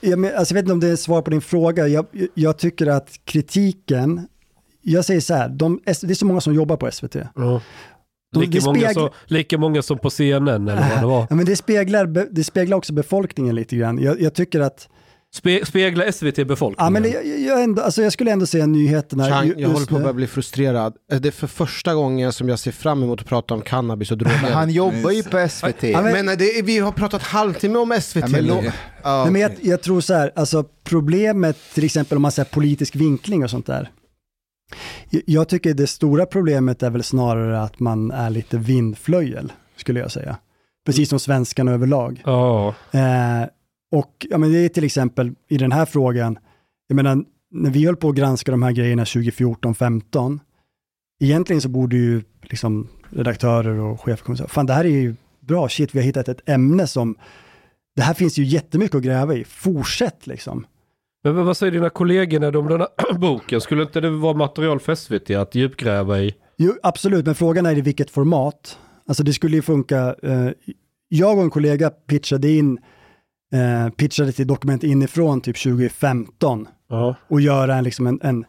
jag, men, alltså, jag vet inte om det är svar på din fråga. Jag, jag tycker att kritiken, jag säger så här, de, det är så många som jobbar på SVT. Ja. De- Lika, det många speglar- som, lika många som på CNN eller vad det var. Ja, men det, speglar, det speglar också befolkningen lite grann. Jag, jag tycker att Spe, spegla SVT befolkningen. Ja, men jag, jag, ändå, alltså jag skulle ändå säga nyheterna. Chang, jag håller på att börja bli frustrerad. Det är för första gången som jag ser fram emot att prata om cannabis och droger. Men han jobbar ju på SVT. Ja, men, det, vi har pratat halvtimme om SVT Ja, men Ja, Nej, men jag, jag tror så här, alltså problemet till exempel om man säger politisk vinkling och sånt där. Jag- Jag tycker det stora problemet är väl snarare att man är lite vindflöjel, skulle jag säga. Precis som svenskarna överlag. Ja. Eh, och ja, men det är till exempel i den här frågan, jag menar, när vi höll på att granska de här grejerna 2014-15, egentligen så borde ju liksom redaktörer och chefer komma och säga, fan det här är ju bra, shit vi har hittat ett ämne som, det här finns ju jättemycket att gräva i, fortsätt liksom. Men vad säger dina kollegor om den här boken? Skulle inte det vara material för SVT att djupgräva i? Jo, absolut, men frågan är i vilket format. Alltså det skulle ju funka, eh, jag och en kollega pitchade in, eh, pitchade till Dokument inifrån typ 2015 Ja. och göra en, liksom en, en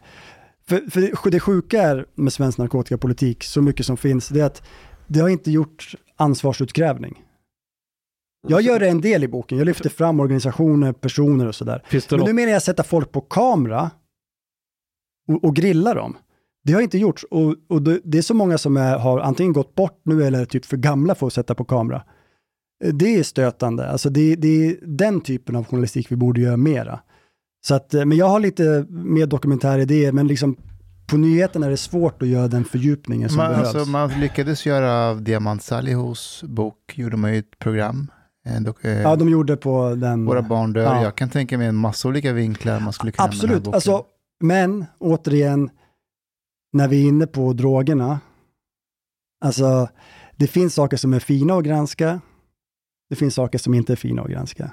för, för det sjuka är med svensk narkotikapolitik, så mycket som finns, det är att det har inte gjort ansvarsutkrävning. Jag gör en del i boken, jag lyfter fram organisationer, personer och sådär. Det Men nu menar jag sätta folk på kamera och, och grilla dem. Det har inte gjorts och, och det, det är så många som är, har antingen gått bort nu eller är typ för gamla för att sätta på kamera. Eh, Det är stötande, alltså det, det är den typen av journalistik vi borde göra mera. Så att, eh, men jag har lite mer dokumentäridéer, men liksom på nyheterna är det svårt att göra den fördjupningen som Man, behövs. alltså, man lyckades göra av Diamant Salihos bok, gjorde man ju ett program. En dok- eh, Ja, de gjorde på den... Våra barn dör. Ja. Jag kan tänka mig en massa olika vinklar man skulle kunna den här Absolut, boken. alltså, men återigen, när vi är inne på drogerna, alltså det finns saker som är fina att granska, det finns saker som inte är fina att granska.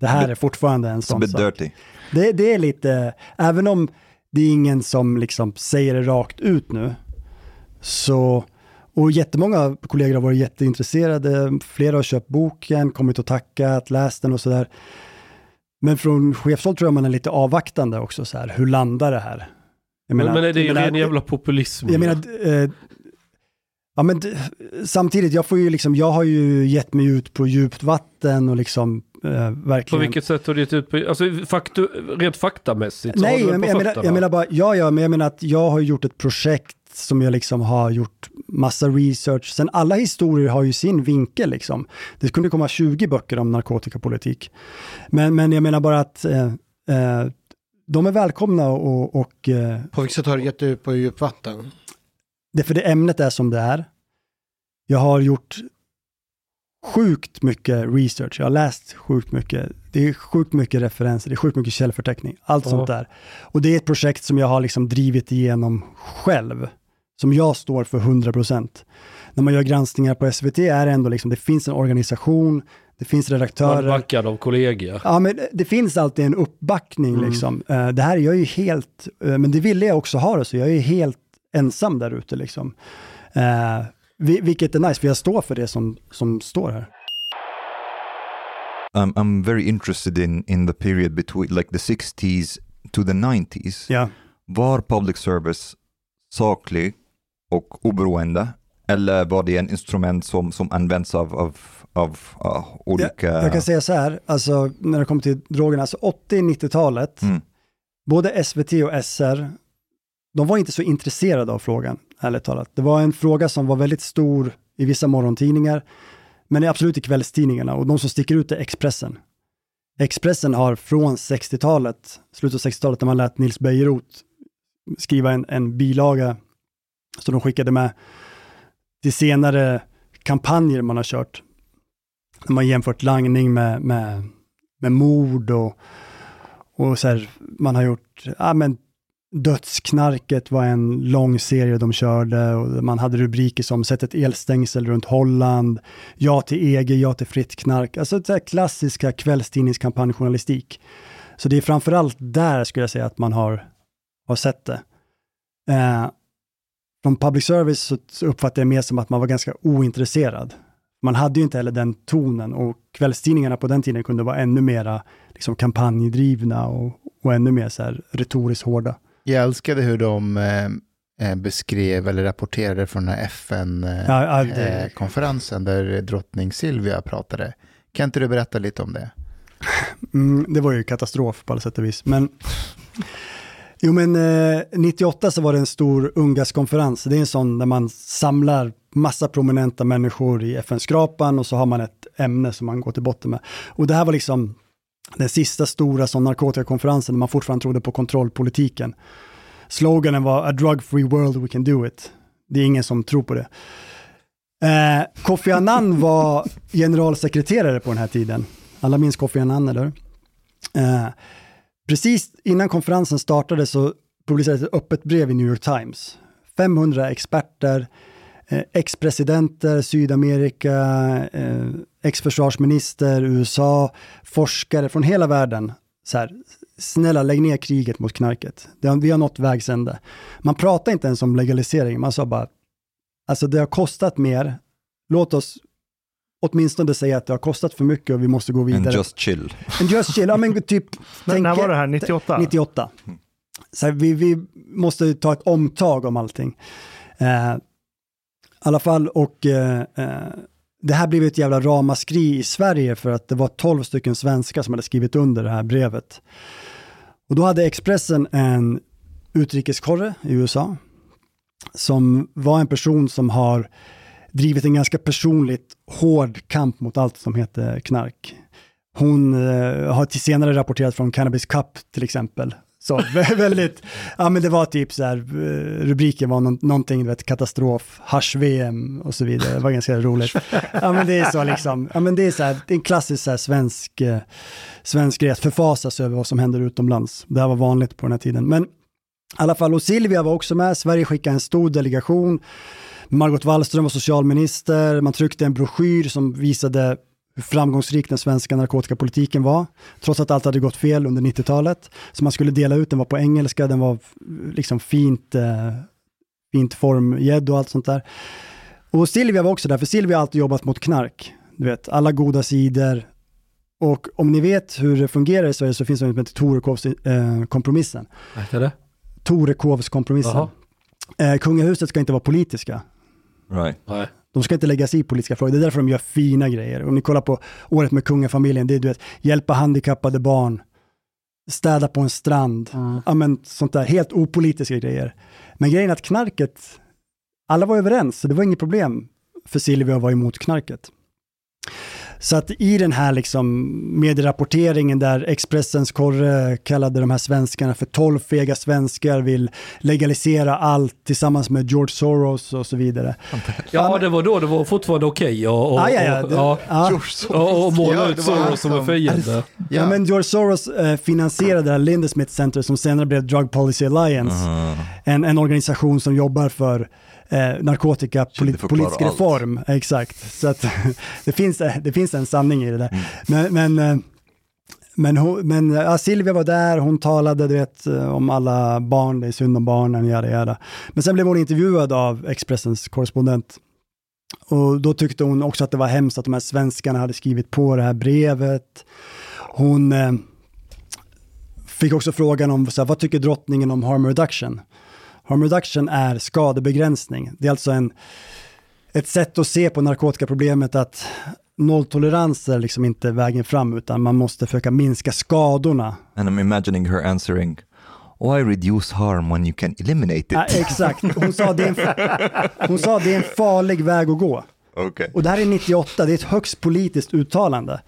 Det här är fortfarande en sån sak. dirty. Det, det är lite, även om det är ingen som liksom säger det rakt ut nu, så, och jättemånga kollegor har varit jätteintresserade, flera har köpt boken, kommit och tackat, läst den och sådär. Men från chefshåll tror jag man är lite avvaktande också, så här, hur landar det här? Jag Men, men är det ju jag menar- ren jävla populism? jag menar, eh, ja men samtidigt, jag får ju liksom, jag har ju gett mig ut på djupt vatten och liksom eh, På verkligen... vilket sätt har du gett ut på, alltså faktu, rent faktamässigt? Nej, jag, jag, på menar, jag menar bara, ja, ja, men jag menar att jag har gjort ett projekt som jag liksom har gjort massa research. Sen alla historier har ju sin vinkel liksom. Det kunde komma 20 böcker om narkotikapolitik. Men, men jag menar bara att eh, eh, de är välkomna och, och eh, På vilket sätt har du gett ut på djupt vatten? Det för det ämnet är som det är. Jag har gjort sjukt mycket research, jag har läst sjukt mycket. Det är sjukt mycket referenser, det är sjukt mycket källförteckning, allt Ja. sånt där. Och det är ett projekt som jag har liksom drivit igenom själv, som jag står för 100%. När man gör granskningar på SVT är det ändå liksom, det finns en organisation, det finns redaktörer. backad av kollegor. Ja, men det finns alltid en uppbackning Mm. liksom. Eh, Det här är jag ju helt, eh, men det ville jag också ha det så, jag är helt ensam där ute liksom. Eh, vi- vilket är nice, för jag står för det som, som står här. I'm, I'm very interested in, in the period between like the 60s to the 90s. Ja. Var public service saklig och oberoende? Eller var det en instrument som, som används av, av, av uh, olika... Jag, jag kan säga så här, alltså när det kommer till drogerna, alltså 80-90-talet, Mm. både SVT och SR, de var inte så intresserade av frågan, ärligt talat. Det var en fråga som var väldigt stor i vissa morgontidningar, men absolut i kvällstidningarna. Och de som sticker ut är Expressen. Expressen har från 60-talet, slutet av 60-talet, när man lät Nils Bejerot skriva en, en bilaga som de skickade med till senare kampanjer man har kört. När man jämfört langning med, med, med mord och, och så här, man har gjort, ja men Dödsknarket var en lång serie de körde och man hade rubriker som Sätt ett elstängsel runt Holland, Ja till EG, Ja till fritt knark. Alltså det här klassiska kvällstidningskampanjjournalistik. Så det är framförallt där skulle jag säga att man har, har sett det. Eh, från public service så, så uppfattar jag mer som att man var ganska ointresserad. Man hade ju inte heller den tonen och kvällstidningarna på den tiden kunde vara ännu mera liksom, kampanjdrivna och, och ännu mer så här, retoriskt hårda. Jag älskade hur de eh, eh, beskrev eller rapporterade från den här Ja, ja, det- FN-konferensen där drottning Silvia pratade. Kan inte du berätta lite om det? Mm, det var ju katastrof på alla sätt och vis. Men, jo, men eh, 98 så var det en stor UNGAS-konferens. Det är en sån där man samlar massa prominenta människor i FN-skrapan och så har man ett ämne som man går till botten med. Och det här var liksom den sista stora sån narkotikakonferensen där man fortfarande trodde på kontrollpolitiken. Sloganen var A drug free world we can do it. Det är ingen som tror på det. Eh, Kofi Annan var generalsekreterare på den här tiden. Alla minns Kofi Annan, eller? Eh, precis innan konferensen startade så publicerades ett öppet brev i New York Times 500 experter, eh, ex-presidenter, Sydamerika, eh, ex-försvarsminister, USA, forskare från hela världen. Så här, snälla lägg ner kriget mot knarket. Det har, vi har nått vägs ände. Man pratar inte ens om legalisering, man sa bara, alltså det har kostat mer, låt oss åtminstone säga att det har kostat för mycket och vi måste gå vidare. And just chill. And just chill, ja men typ... När, när var det här? 98? 98. Så här, vi, vi måste ta ett omtag om allting. Eh, I alla fall, och eh, eh, det här blev ett jävla ramaskri i Sverige för att det var 12 stycken svenskar som hade skrivit under det här brevet. Och då hade Expressen en utrikeskorre i USA som var en person som har drivit en ganska personligt hård kamp mot allt som heter knark. Hon eh, har till senare rapporterat från Cannabis Cup till exempel. Så väldigt, ja men det var typ så här, eh, rubriken var någon, någonting, vet, katastrof, hasch-VM och så vidare. Det var ganska roligt. Ja men det är så liksom, ja men det är så här, det är en klassisk så här svensk, eh, svensk grej att förfasas över vad som händer utomlands. Det här var vanligt på den här tiden. Men i alla fall, och Silvia var också med, Sverige skickade en stor delegation. Margot Wallström var socialminister, man tryckte en broschyr som visade hur framgångsrik den svenska narkotikapolitiken var, trots att allt hade gått fel under 90-talet. Så man skulle dela ut, den var på engelska, den var liksom fint, eh, fint formgädd och allt sånt där. Och Silvia var också där, för Silvia har alltid jobbat mot knark. Du vet, alla goda sidor. Och om ni vet hur det fungerar i Sverige så finns det något som heter Torekovskompromissen. Vad heter det? Torekovskompromissen. Eh, kungahuset ska inte vara politiska. Right. Nej. De ska inte lägga sig i politiska frågor. Det är därför de gör fina grejer. Om ni kollar på året med kungafamiljen, det är du vet, hjälpa handikappade barn, städa på en strand, ja, men, sånt där, helt opolitiska grejer. Men grejen är att knarket, alla var överens, så det var inget problem för Silvia att vara emot knarket. Så att i den här liksom medierapporteringen där Expressens korre kallade de här svenskarna för tolv fega svenskar, vill legalisera allt tillsammans med George Soros och så vidare. Ja, det var då det var fortfarande okej och måla ut Soros som en fiende. Ja. men George Soros eh, finansierade det här Lindesmith Center som senare blev Drug Policy Alliance. En, en organisation som jobbar för eh, narkotikapolitisk förklara allt. reform. Exakt. Så att det, finns, eh, det finns en sanning i det där. Men, men, eh, men, hon, men eh, ja, Silvia var där, hon talade du vet, om alla barn, det är synd om barnen, jada, jada. Men sen blev hon intervjuad av Expressens korrespondent. Och då tyckte hon också att det var hemskt att de här svenskarna hade skrivit på det här brevet. Hon eh, fick också frågan om så här, vad tycker drottningen om harm reduction? Harm reduction är skadebegränsning. Det är alltså en, ett sätt att se på narkotikaproblemet att nolltolerans är liksom inte vägen fram utan man måste försöka minska skadorna. And I'm imagining her answering, why reduce harm when you can eliminate it? Ja, exakt, hon sa, det är en, hon sa det är en farlig väg att gå. Okay. Och det här är 98, det är ett högst politiskt uttalande.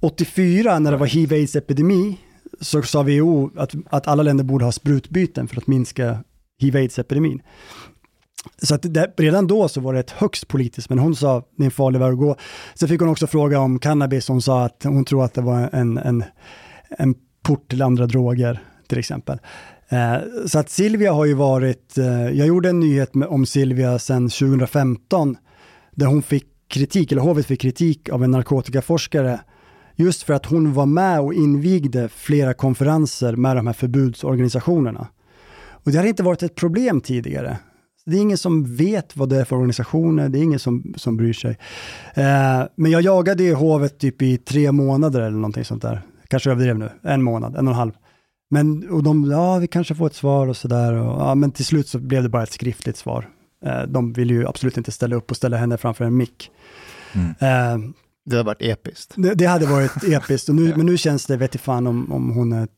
84 när det var hiv-aids-epidemi så sa WHO att, att alla länder borde ha sprutbyten för att minska hiv-aids-epidemin. Så att det, redan då så var det ett högst politiskt, men hon sa det är en farlig väg att gå. Sen fick hon också fråga om cannabis, hon sa att hon tror att det var en, en, en port till andra droger till exempel. Eh, så att Silvia har ju varit, eh, jag gjorde en nyhet med, om Silvia sedan 2015 där hon fick kritik, eller hovet fick kritik av en narkotikaforskare just för att hon var med och invigde flera konferenser med de här förbudsorganisationerna. Och det har inte varit ett problem tidigare. Det är ingen som vet vad det är för organisationer, det är ingen som, som bryr sig. Eh, men jag jagade ju hovet typ i tre månader eller någonting sånt där. Kanske överdrev nu, en månad, en och en halv. Men och de, ja vi kanske får ett svar och sådär. Ja, men till slut så blev det bara ett skriftligt svar. Eh, de ville ju absolut inte ställa upp och ställa henne framför en mick. Eh, Det har varit episkt. det, det hade varit episkt, och nu, men nu känns det, vet fan om, om hon är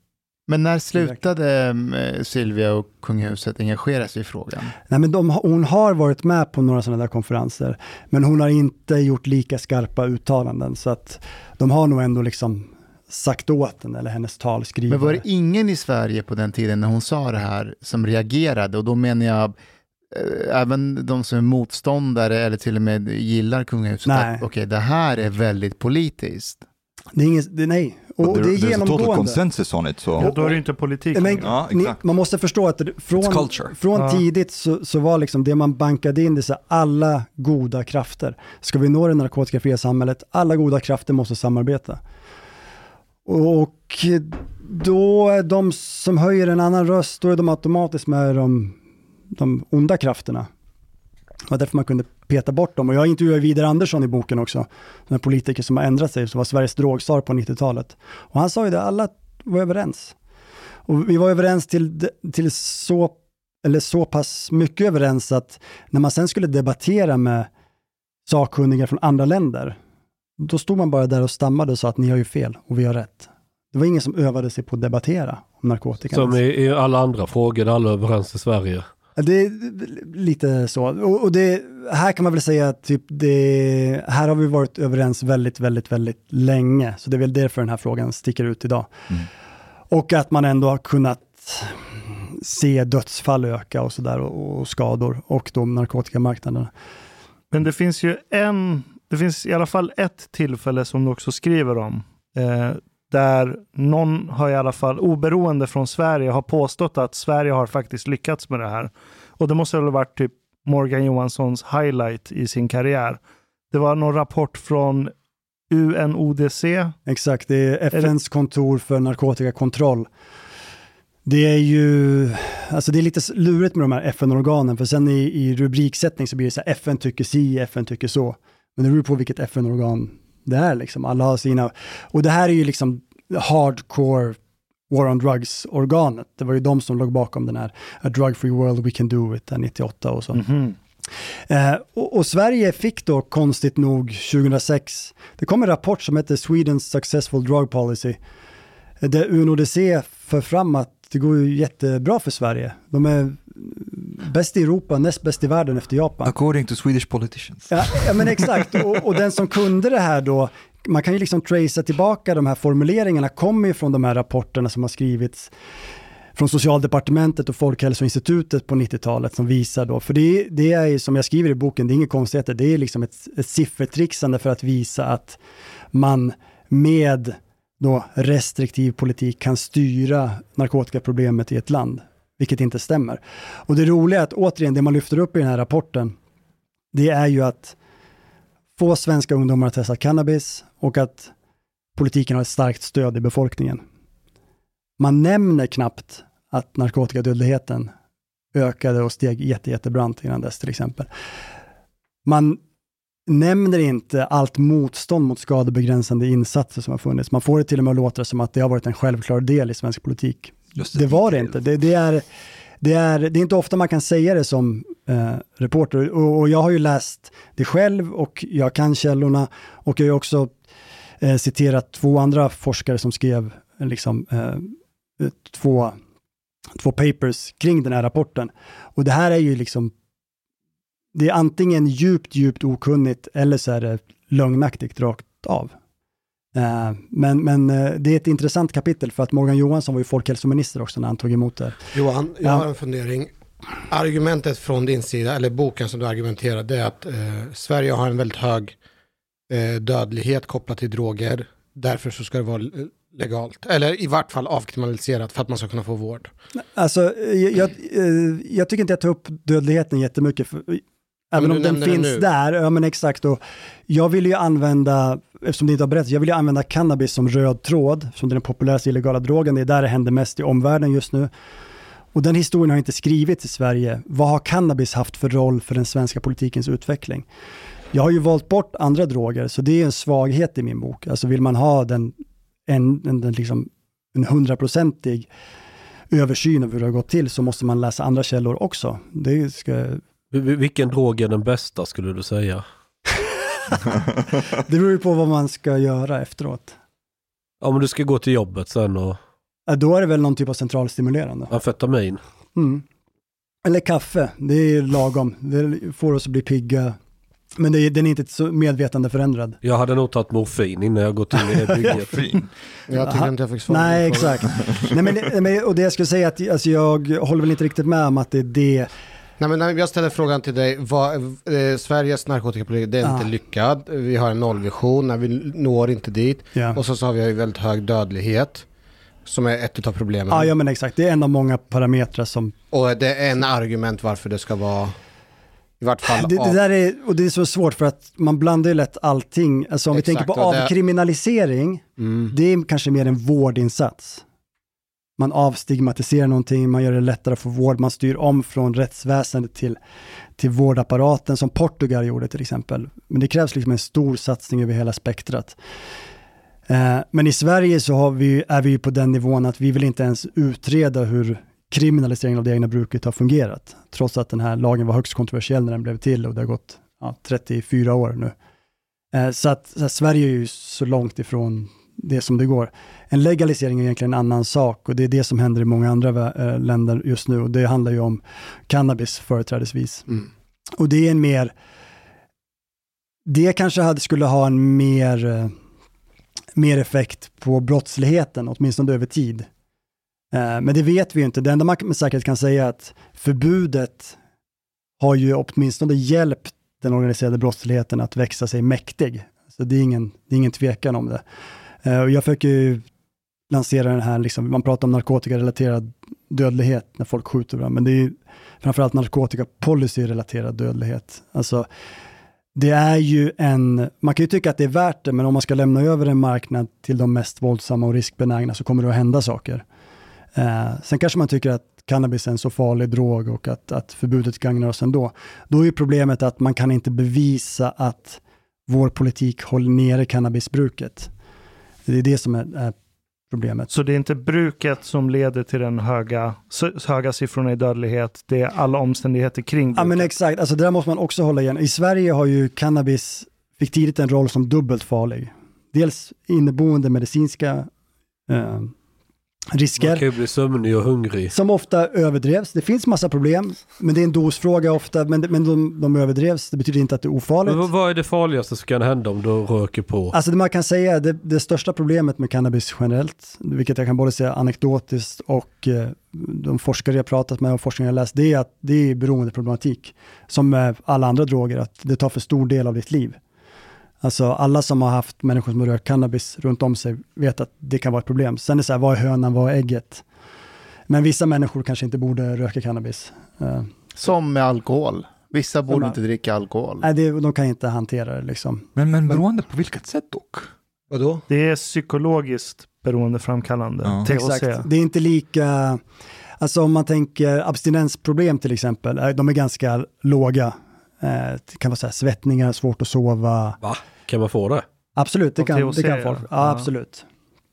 Men när slutade eh, Silvia och kungahuset engagera sig i frågan? Nej, men de, hon har varit med på några sådana där konferenser, men hon har inte gjort lika skarpa uttalanden, så att de har nog ändå liksom sagt åt henne, eller hennes talskrivare. Men var det ingen i Sverige på den tiden när hon sa det här som reagerade? Och då menar jag eh, även de som är motståndare eller till och med gillar kungahuset. Okej, det här är väldigt politiskt. Det är inget, det, nej, Och But det är there- a total genomgående. consensus on it. So. Ja, då är det inte politik Men. Ja, ni, man måste förstå att från, från Ja. tidigt så, så var liksom det man bankade in, det så alla goda krafter. Ska vi nå det narkotikafria samhället, alla goda krafter måste samarbeta. Och då är de som höjer en annan röst, då är de automatiskt med de, de onda krafterna. Det var därför man kunde peta bort dem. Och jag intervjuar Vidar Andersson i boken också, en politiker som har ändrat sig, som var Sveriges drogstar på 90-talet. Och han sa ju det, alla var överens. Och vi var överens till, till så, eller så pass mycket överens att när man sen skulle debattera med sakkunniga från andra länder, då stod man bara där och stammade och sa att ni har ju fel och vi har rätt. Det var ingen som övade sig på att debattera om narkotika. Som i, i alla andra frågor, där alla är överens i Sverige. Det är lite så. Och, det, här kan man väl säga att typ det, här har vi varit överens väldigt, väldigt, väldigt länge. Så det är väl därför den här frågan sticker ut idag. Och att man ändå har kunnat se dödsfall öka och sådär och, och skador och då narkotikamarknaden. Men det finns ju en, det finns i alla fall ett tillfälle som du också skriver om. Eh, där någon har i alla fall, oberoende från Sverige, har påstått att Sverige har faktiskt lyckats med det här. Och det måste väl ha varit typ Morgan Johanssons highlight i sin karriär. Det var någon rapport från UNODC. Exakt, det är FNs kontor för narkotikakontroll. Det är ju, alltså det är lite lurigt med de här FN-organen, för sen i, i rubriksättning så blir det så här, FN tycker si, FN tycker så. Men det beror på vilket FN-organ det är liksom. Alla har sina, och det här är ju liksom hardcore War on Drugs-organet. Det var ju de som låg bakom den här A Drug Free World We Can Do It, där 98 och så. Eh, och, och Sverige fick då konstigt nog 2006, det kom en rapport som heter Swedens Successful Drug Policy, eh, där UNODC för fram att det går ju jättebra för Sverige. De är bäst i Europa, näst bäst i världen efter Japan. According to Swedish politicians. Ja, ja men exakt, och, och den som kunde det här då, man kan ju liksom tracea tillbaka de här formuleringarna, kommer ju från de här rapporterna som har skrivits från Socialdepartementet och Folkhälsoinstitutet på 90-talet som visar då, för det, det är ju som jag skriver i boken, det är inget konstigheter, det är liksom ett, ett siffertrixande för att visa att man med då restriktiv politik kan styra narkotikaproblemet i ett land, vilket inte stämmer. Och det roliga är att återigen, det man lyfter upp i den här rapporten, det är ju att få svenska ungdomar att testa cannabis och att politiken har ett starkt stöd i befolkningen. Man nämner knappt att narkotikadödligheten ökade och steg jätte, jättebrant innan dess till exempel. Man nämner inte allt motstånd mot skadebegränsande insatser som har funnits. Man får det till och med att låta som att det har varit en självklar del i svensk politik. Det var det inte. Det, det, är, det, är, det är inte ofta man kan säga det som eh, reporter och, och jag har ju läst det själv och jag kan källorna och jag har också eh, citerat två andra forskare som skrev eh, liksom, eh, två, två papers kring den här rapporten. Och det här är ju liksom det är antingen djupt, djupt okunnigt eller så är det lögnaktigt rakt av. Eh, men men eh, det är ett intressant kapitel för att Morgan Johansson var ju folkhälsominister också när han tog emot det. Johan, jag Ja. har en fundering. Argumentet från din sida, eller boken som du argumenterar, det är att eh, Sverige har en väldigt hög eh, dödlighet kopplat till droger. Därför så ska det vara eh, legalt, eller i vart fall avkriminaliserat för att man ska kunna få vård. Alltså, jag, jag, jag tycker inte jag tar upp dödligheten jättemycket. För, även om den den finns nu. där, ja men exakt. Och jag vill ju använda, eftersom det inte har berättat, jag vill ju använda cannabis som röd tråd, som den populäraste illegala drogen. Det är där det händer mest i omvärlden just nu. Och den historien har inte skrivits i Sverige. Vad har cannabis haft för roll för den svenska politikens utveckling? Jag har ju valt bort andra droger, så det är en svaghet i min bok. Alltså vill man ha den, en, en, den liksom, en hundraprocentig översyn av hur det har gått till så måste man läsa andra källor också. Det ska, Vilken drog är den bästa skulle du säga? det beror ju på vad man ska göra efteråt. Om du ska gå till jobbet sen och Ja, Då är det väl någon typ av centralstimulerande. amfetamin. Mm. Eller kaffe, det är lagom. Det får oss att bli pigga. Men det är, den är inte så medvetande förändrad. Jag hade nog tagit morfin innan jag gått in i det bygget. Jag tycker inte jag fick svar Nej, exakt. Nej, men, nej, men, och det jag skulle säga att alltså, jag håller väl inte riktigt med om att det är det Nej, men när jag ställer frågan till dig, vad, eh, Sveriges narkotikapolitik, det är Ja. inte lyckad. Vi har en nollvision, när vi når inte dit. Ja. Och så, så har vi väldigt hög dödlighet, som är ett av problemen. Ja, ja, men exakt. Det är en av många parametrar som... Och det är en argument varför det ska vara, i vart fall... Det, det där är, och det är så svårt för att man blandar ju lätt allting. Alltså om vi Exakt, tänker på och det- avkriminalisering, Mm. det är kanske mer en vårdinsats. Man avstigmatiserar någonting, man gör det lättare att få vård, man styr om från rättsväsendet till, till vårdapparaten som Portugal gjorde till exempel. Men det krävs liksom en stor satsning över hela spektrat. Eh, men i Sverige så har vi, är vi ju på den nivån att vi vill inte ens utreda hur kriminaliseringen av det egna bruket har fungerat. Trots att den här lagen var högst kontroversiell när den blev till och det har gått ja, 34 år nu. Eh, så att, så att Sverige är ju så långt ifrån det som det går. En legalisering är egentligen en annan sak och det är det som händer i många andra eh, länder just nu och det handlar ju om cannabis företrädesvis. Mm. Och det är en mer, det kanske hade, skulle ha en mer, eh, mer effekt på brottsligheten, åtminstone över tid. Eh, Men det vet vi ju inte. Det enda man med säkerhet kan säga är att förbudet har ju åtminstone hjälpt den organiserade brottsligheten att växa sig mäktig. Så det är ingen, det är ingen tvekan om det. Eh, jag försöker ju lansera den här, liksom, man pratar om narkotikarelaterad dödlighet när folk skjuter varandra, men det är ju framförallt narkotikapolicyrelaterad dödlighet. Alltså, det är ju en, man kan ju tycka att det är värt det, men om man ska lämna över en marknad till de mest våldsamma och riskbenägna så kommer det att hända saker. Eh, sen kanske man tycker att cannabis är en så farlig drog och att, att förbudet gagnar oss ändå. Då är ju problemet att man kan inte bevisa att vår politik håller nere cannabisbruket. Det är det som är, är problemet. Så det är inte bruket som leder till den höga, höga siffrorna i dödlighet, det är alla omständigheter kring Ja bruket. men exakt, alltså det där måste man också hålla igen. I Sverige har ju cannabis, fick tidigt en roll som dubbelt farlig. Dels inneboende medicinska eh, risker. Man kan ju bli sömnig och hungrig. Som ofta överdrevs. Det finns massa problem, men det är en dosfråga ofta, men, men de, de överdrevs. Det betyder inte att det är ofarligt. Men vad- är det farligaste som kan hända om du röker på? Alltså det man kan säga, det, det största problemet med cannabis generellt, vilket jag kan både säga anekdotiskt och eh, de forskare jag pratat med och forskning jag läst, det är att det är beroendeproblematik. Som med alla andra droger, att det tar för stor del av ditt liv. Alltså alla som har haft människor som har rökt cannabis runt om sig vet att det kan vara ett problem. Sen är det så här, vad är hönan, vad är ägget? Men vissa människor kanske inte borde röka cannabis. Eh, Som med alkohol. Vissa borde Som- inte dricka alkohol. Nej, det, de kan inte hantera det liksom. Men, men beroende på vilket sätt dock? Vadå? Det är psykologiskt beroendeframkallande. Ja. Exakt. Det är inte lika, alltså om man tänker abstinensproblem till exempel, eh, de är ganska låga. Eh, Det kan vara så här, svettningar, svårt att sova. Va? Kan man få det? Absolut, det kan, THC, det kan folk. Ja, Ja. absolut.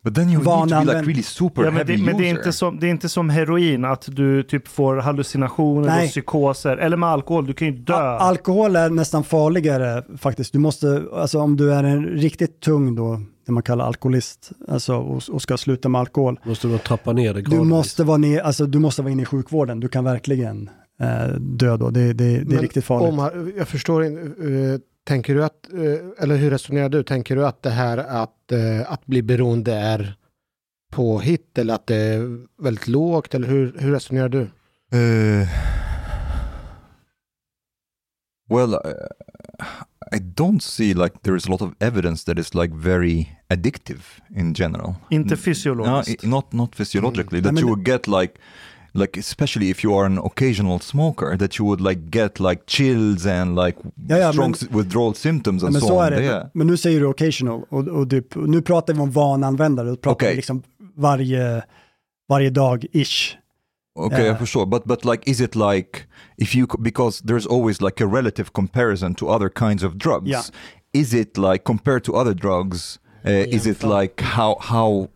But then you need to be like really super Ja, men heavy det, men det, är inte som, det är inte som heroin, att du typ får hallucinationer Nej. och psykoser. Eller med alkohol, du kan ju dö. Al- Alkohol är nästan farligare faktiskt. Du måste, alltså om du är en riktigt tung då, det man kallar alkoholist, alltså och, och ska sluta med alkohol. Måste du trappa ner det Du måste vara ner, alltså du måste vara inne i sjukvården. Du kan verkligen eh, dö då. Det, det, det är Men riktigt farligt. Omar, jag förstår inte, eh, tänker du att, eh, eller hur resonerar du? Tänker du att det här att, eh, att bli beroende är påhitt eller att det är väldigt lågt? Eller hur, hur resonerar du? Uh, well, uh, I don't see like there is a lot of evidence that it's like very addictive in general. Inte No, fysiologiskt. i- not not physiologically. Mm. That I mean- you would get like like especially if you are an occasional smoker, that you would like get like chills and like Ja, ja, strong men- withdrawal symptoms and men so, så on. är det. Det- Men nu säger du occasional och, och typ, nu pratar vi om vananvändare. Då pratar Okej. vi liksom varje, varje dag-ish. Okay, Yeah. yeah. for sure. But but like, is it like if you because there's always like a relative comparison to other kinds of drugs? Yeah. Is it like compared to other drugs? Uh, is it like how how?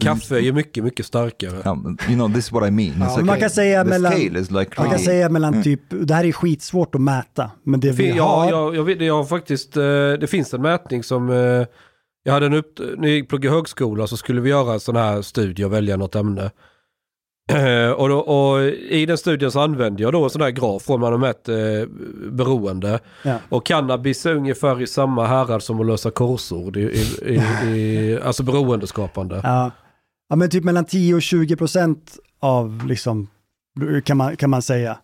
Kaffe är ju mycket, mycket starkare. Um, you know, this is what I mean. Ja, like man kan säga the mellan, like man kan säga mellan Mm. typ, det här är skitsvårt att mäta, men det vi Ja, har, jag, jag, vet, jag har faktiskt, eh, det finns en mätning som, eh, jag hade en upp, när jag pluggade högskola så skulle vi göra en sån här studie och välja något ämne. Eh, och, då, och i den studien så använde jag då en sån här graf från man har mätt eh, beroende. Ja. Och cannabis är ungefär i samma härad som att lösa korsord, i, i, i, alltså beroendeskapande. ja, ja, men typ mellan 10 och 20 procent av, liksom, kan man, kan man säga.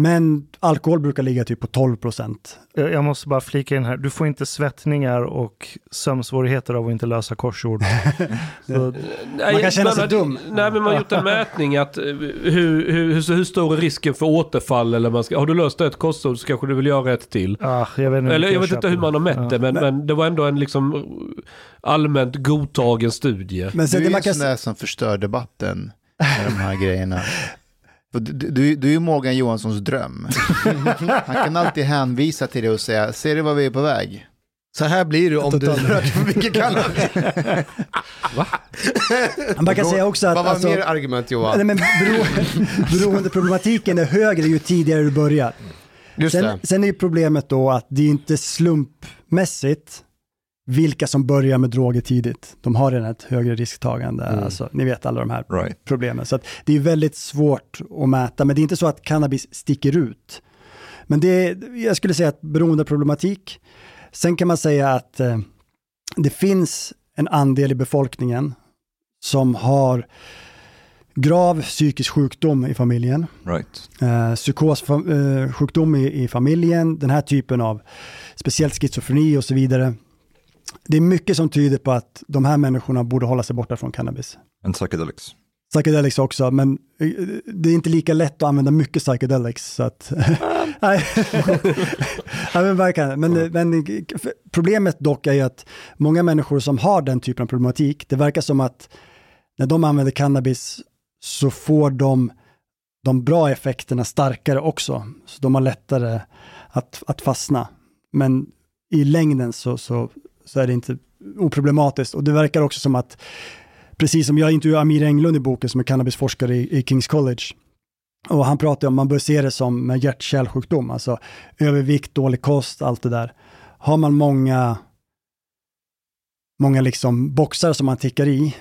Men alkohol brukar ligga typ på 12 procent. Jag måste bara flika in här, du får inte svettningar och sömnsvårigheter av att inte lösa korsord. Man kan känna sig men- dum. Nej, men man har gjort en mätning att eh, hur, hur, hur, hur stor är risken för återfall? Eller man ska, har du löst ett korsord så kanske du vill göra ett till. ah, jag vet inte, Eller jag vet inte hur man har mätt Ja. det, men, men det var ändå en liksom allmänt godtagen studie. Men sen du det är man en sån där som förstör debatten med de här grejerna. För Du, du, du är ju Morgan Johanssons dröm. Han kan alltid hänvisa till det och säga, ser du vad vi är på väg? Så här blir det om du rör dig för mycket cannabis. Man kan säga också att... Vad var alltså- mer argument Johan? Nej, men bero, beroendeproblematiken är högre ju tidigare du börjar. Just sen, det. sen är ju problemet då att det är inte slumpmässigt vilka som börjar med droger tidigt. De har redan ett högre risktagande. Mm. Alltså, ni vet alla de här Right. problemen. Så det är väldigt svårt att mäta, men det är inte så att cannabis sticker ut. Men det är, jag skulle säga att beroendeproblematik. Sen kan man säga att eh, det finns en andel i befolkningen som har grav psykisk sjukdom i familjen. Right. Eh, psykossjukdom eh, sjukdom i, i familjen, den här typen av speciellt schizofreni och så vidare. Det är mycket som tyder på att de här människorna borde hålla sig borta från cannabis. And psychedelics. Psychedelics också, men eh, det är inte lika lätt att använda mycket psychedelics. Så att, nej. men verkligen. Men, men problemet dock är ju att många människor som har den typen av problematik, det verkar som att när de använder cannabis så får de de bra effekterna starkare också. Så de har lättare att, att fastna. Men i längden så, så, så är det inte oproblematiskt. Och det verkar också som att, precis som jag intervjuade Amir Englund i boken som är cannabisforskare i, i Kings College, och han pratar om, man bör se det som med hjärt-kärlsjukdom, alltså övervikt, dålig kost, allt det där. Har man många, många liksom boxar som man tickar i,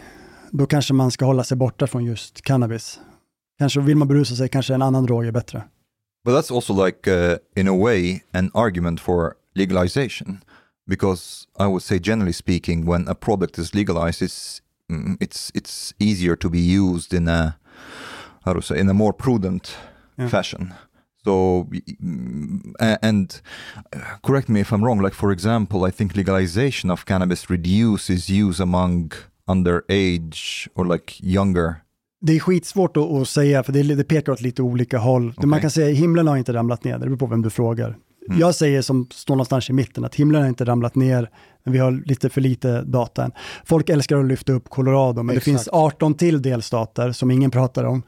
då kanske man ska hålla sig borta från just cannabis. Kanske vill man berusa sig, kanske en annan drog är bättre. But that's also like, uh, in a way, an argument for legalization, because I would say, generally speaking, when a product is legalized, it's mm, it's it's easier to be used in a how to say in a more prudent Yeah. fashion. So, mm, and uh, correct me if I'm wrong. Like for example, I think legalization of cannabis reduces use among underage or like younger. Det är skitsvårt att, att säga, för det, det pekar åt lite olika håll. Det Man kan säga himlen har inte ramlat ner, det beror på vem du frågar. Jag säger som står någonstans i mitten, att himlen har inte ramlat ner, men vi har lite för lite data än. Folk älskar att lyfta upp Colorado, men Exakt. det finns 18 till delstater som ingen pratar om.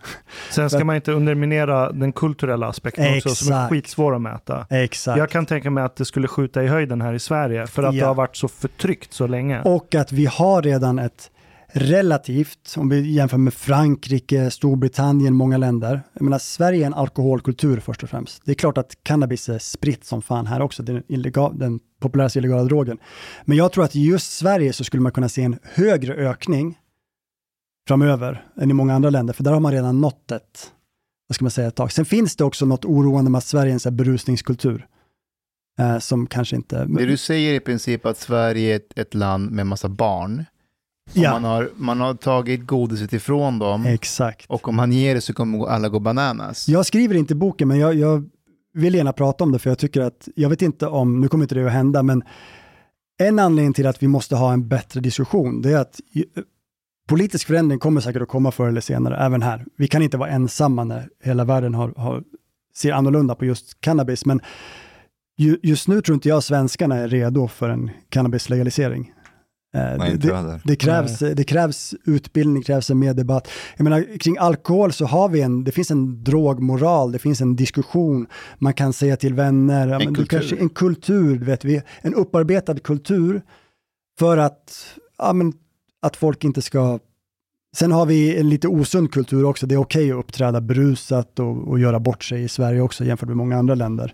Sen ska man inte underminera den kulturella aspekten också, som är Exakt. skitsvår att mäta. Exakt. Jag kan tänka mig att det skulle skjuta i höjden här i Sverige, för att Ja. det har varit så förtryckt så länge. Och att vi har redan ett relativt, om vi jämför med Frankrike, Storbritannien, många länder. Jag menar, Sverige är en alkoholkultur först och främst. Det är klart att cannabis är spritt som fan här också, den, illegal, den populäraste illegala drogen. Men jag tror att i just Sverige så skulle man kunna se en högre ökning framöver än i många andra länder, för där har man redan nått ett, vad ska man säga, ett tag. Sen finns det också något oroande med att Sverige är en berusningskultur. Eh, som kanske inte... Det du säger i princip att Sverige är ett, ett land med massa barn. Ja. man, har, man har tagit godiset ifrån dem. Exakt. Och om man ger det så kommer alla gå bananas. Jag skriver inte boken, men jag, jag vill gärna prata om det, för jag tycker att, jag vet inte om, nu kommer inte det att hända, men en anledning till att vi måste ha en bättre diskussion, det är att politisk förändring kommer säkert att komma förr eller senare, även här. Vi kan inte vara ensamma när hela världen har, har, ser annorlunda på just cannabis, men ju, just nu tror inte jag svenskarna är redo för en cannabislegalisering. Eh, Nej, det, det, krävs, det krävs utbildning, det krävs en mer debatt. Jag menar, kring alkohol så har vi en, det finns en drogmoral, det finns en diskussion, man kan säga till vänner, En men du kultur. kanske, en kultur, vet vi, en upparbetad kultur för att, ja, men, att folk inte ska Sen har vi en lite osund kultur också. Det är okej att uppträda berusat och, och göra bort sig i Sverige också jämfört med många andra länder.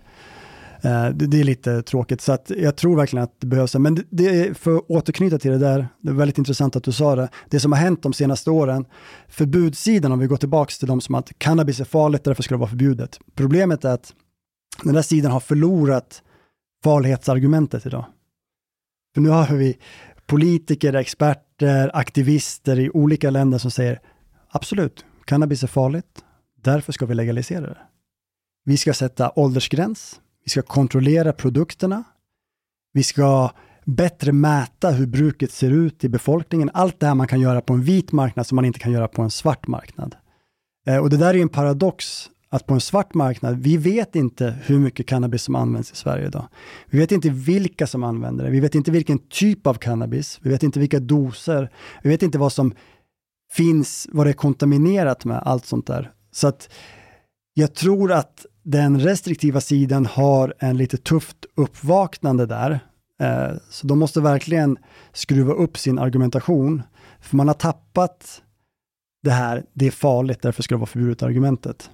Eh, det, är lite tråkigt, så att jag tror verkligen att det behövs. Men det, för att återknyta till det där, det är väldigt intressant att du sa det. Det som har hänt de senaste åren, förbudssidan, om vi går tillbaka till de som att cannabis är farligt, därför ska det vara förbjudet. Problemet är att den där sidan har förlorat farlighetsargumentet idag. För nu har vi politiker, experter, aktivister i olika länder som säger absolut, cannabis är farligt, därför ska vi legalisera det. Vi ska sätta åldersgräns. Vi ska kontrollera produkterna. Vi ska bättre mäta hur bruket ser ut i befolkningen. Allt det här man kan göra på en vit marknad som man inte kan göra på en svart marknad. Eh, och det där är en paradox, att på en svart marknad, vi vet inte hur mycket cannabis som används i Sverige idag. Vi vet inte vilka som använder det, vi vet inte vilken typ av cannabis, vi vet inte vilka doser, vi vet inte vad som finns, vad det är kontaminerat med, allt sånt där. Så att jag tror att den restriktiva sidan har en lite tufft uppvaknande där. Eh, så de måste verkligen skruva upp sin argumentation. För man har tappat det här, det är farligt, därför ska det vara förbjudet argumentet.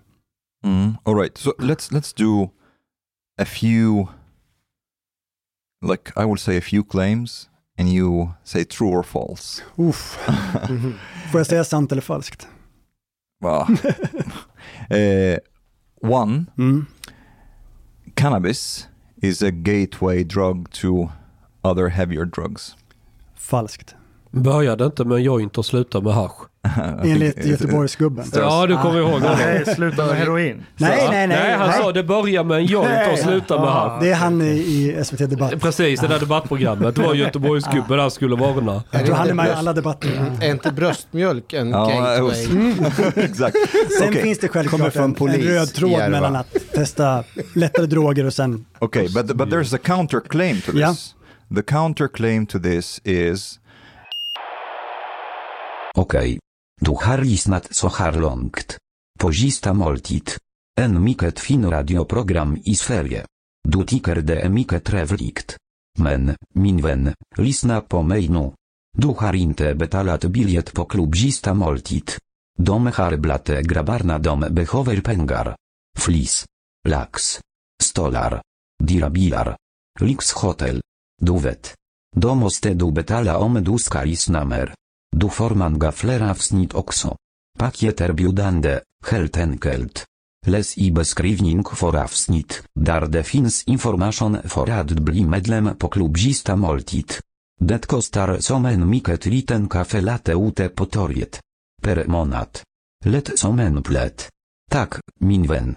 Mm, all right. So let's let's do a few, like I will say a few claims, and you say true or false. Uff. Får jag säga sant eller falskt? Wow. uh, one, cannabis is a gateway drug to other heavier drugs. Falskt. Började inte med en joint och slutade med hasch. Enligt Göteborgsgubben. Ja, du kommer ihåg det. Nej, sluta med heroin. Nej, nej, nej. Nej, han nej. sa det börjar med en joint och slutar med hasch. Det är han i, SVT Debatt. Precis, det där debattprogrammet. Det var Göteborgsgubben han skulle varna. Jag tror han är med i alla debatter. Är inte bröstmjölk en Ja, gateway? Exakt. Sen Okay. finns det självklart från en, en röd tråd Järva. mellan att testa lättare droger och sen... Okay, but but there's a counterclaim to this. Yeah. The counterclaim to this is Okej. Du har lyssnat så här långt. På sista måltid. En mycket fin radioprogram i Sverige. Du tycker det är mycket trevligt. Men, min vän, lyssna på mig nu. Du har inte betalat biljett på klubb sista måltid. De har blate grabbarna de behöver pengar. Flis. Lax. Stolar. Dirabilar. Lyxhotel. Du vet. Då måste du betala om du ska lyssna mer. Du får många fler avsnitt också. Paket erbjudande, helt enkelt. Läs i beskrivning för avsnitt, där det finns information för att bli medlem på klubbsista måltid. Det kostar som en mycket liten kaffe latte ute på torget. Per månad. Lätt som en plätt. Tack, min vän.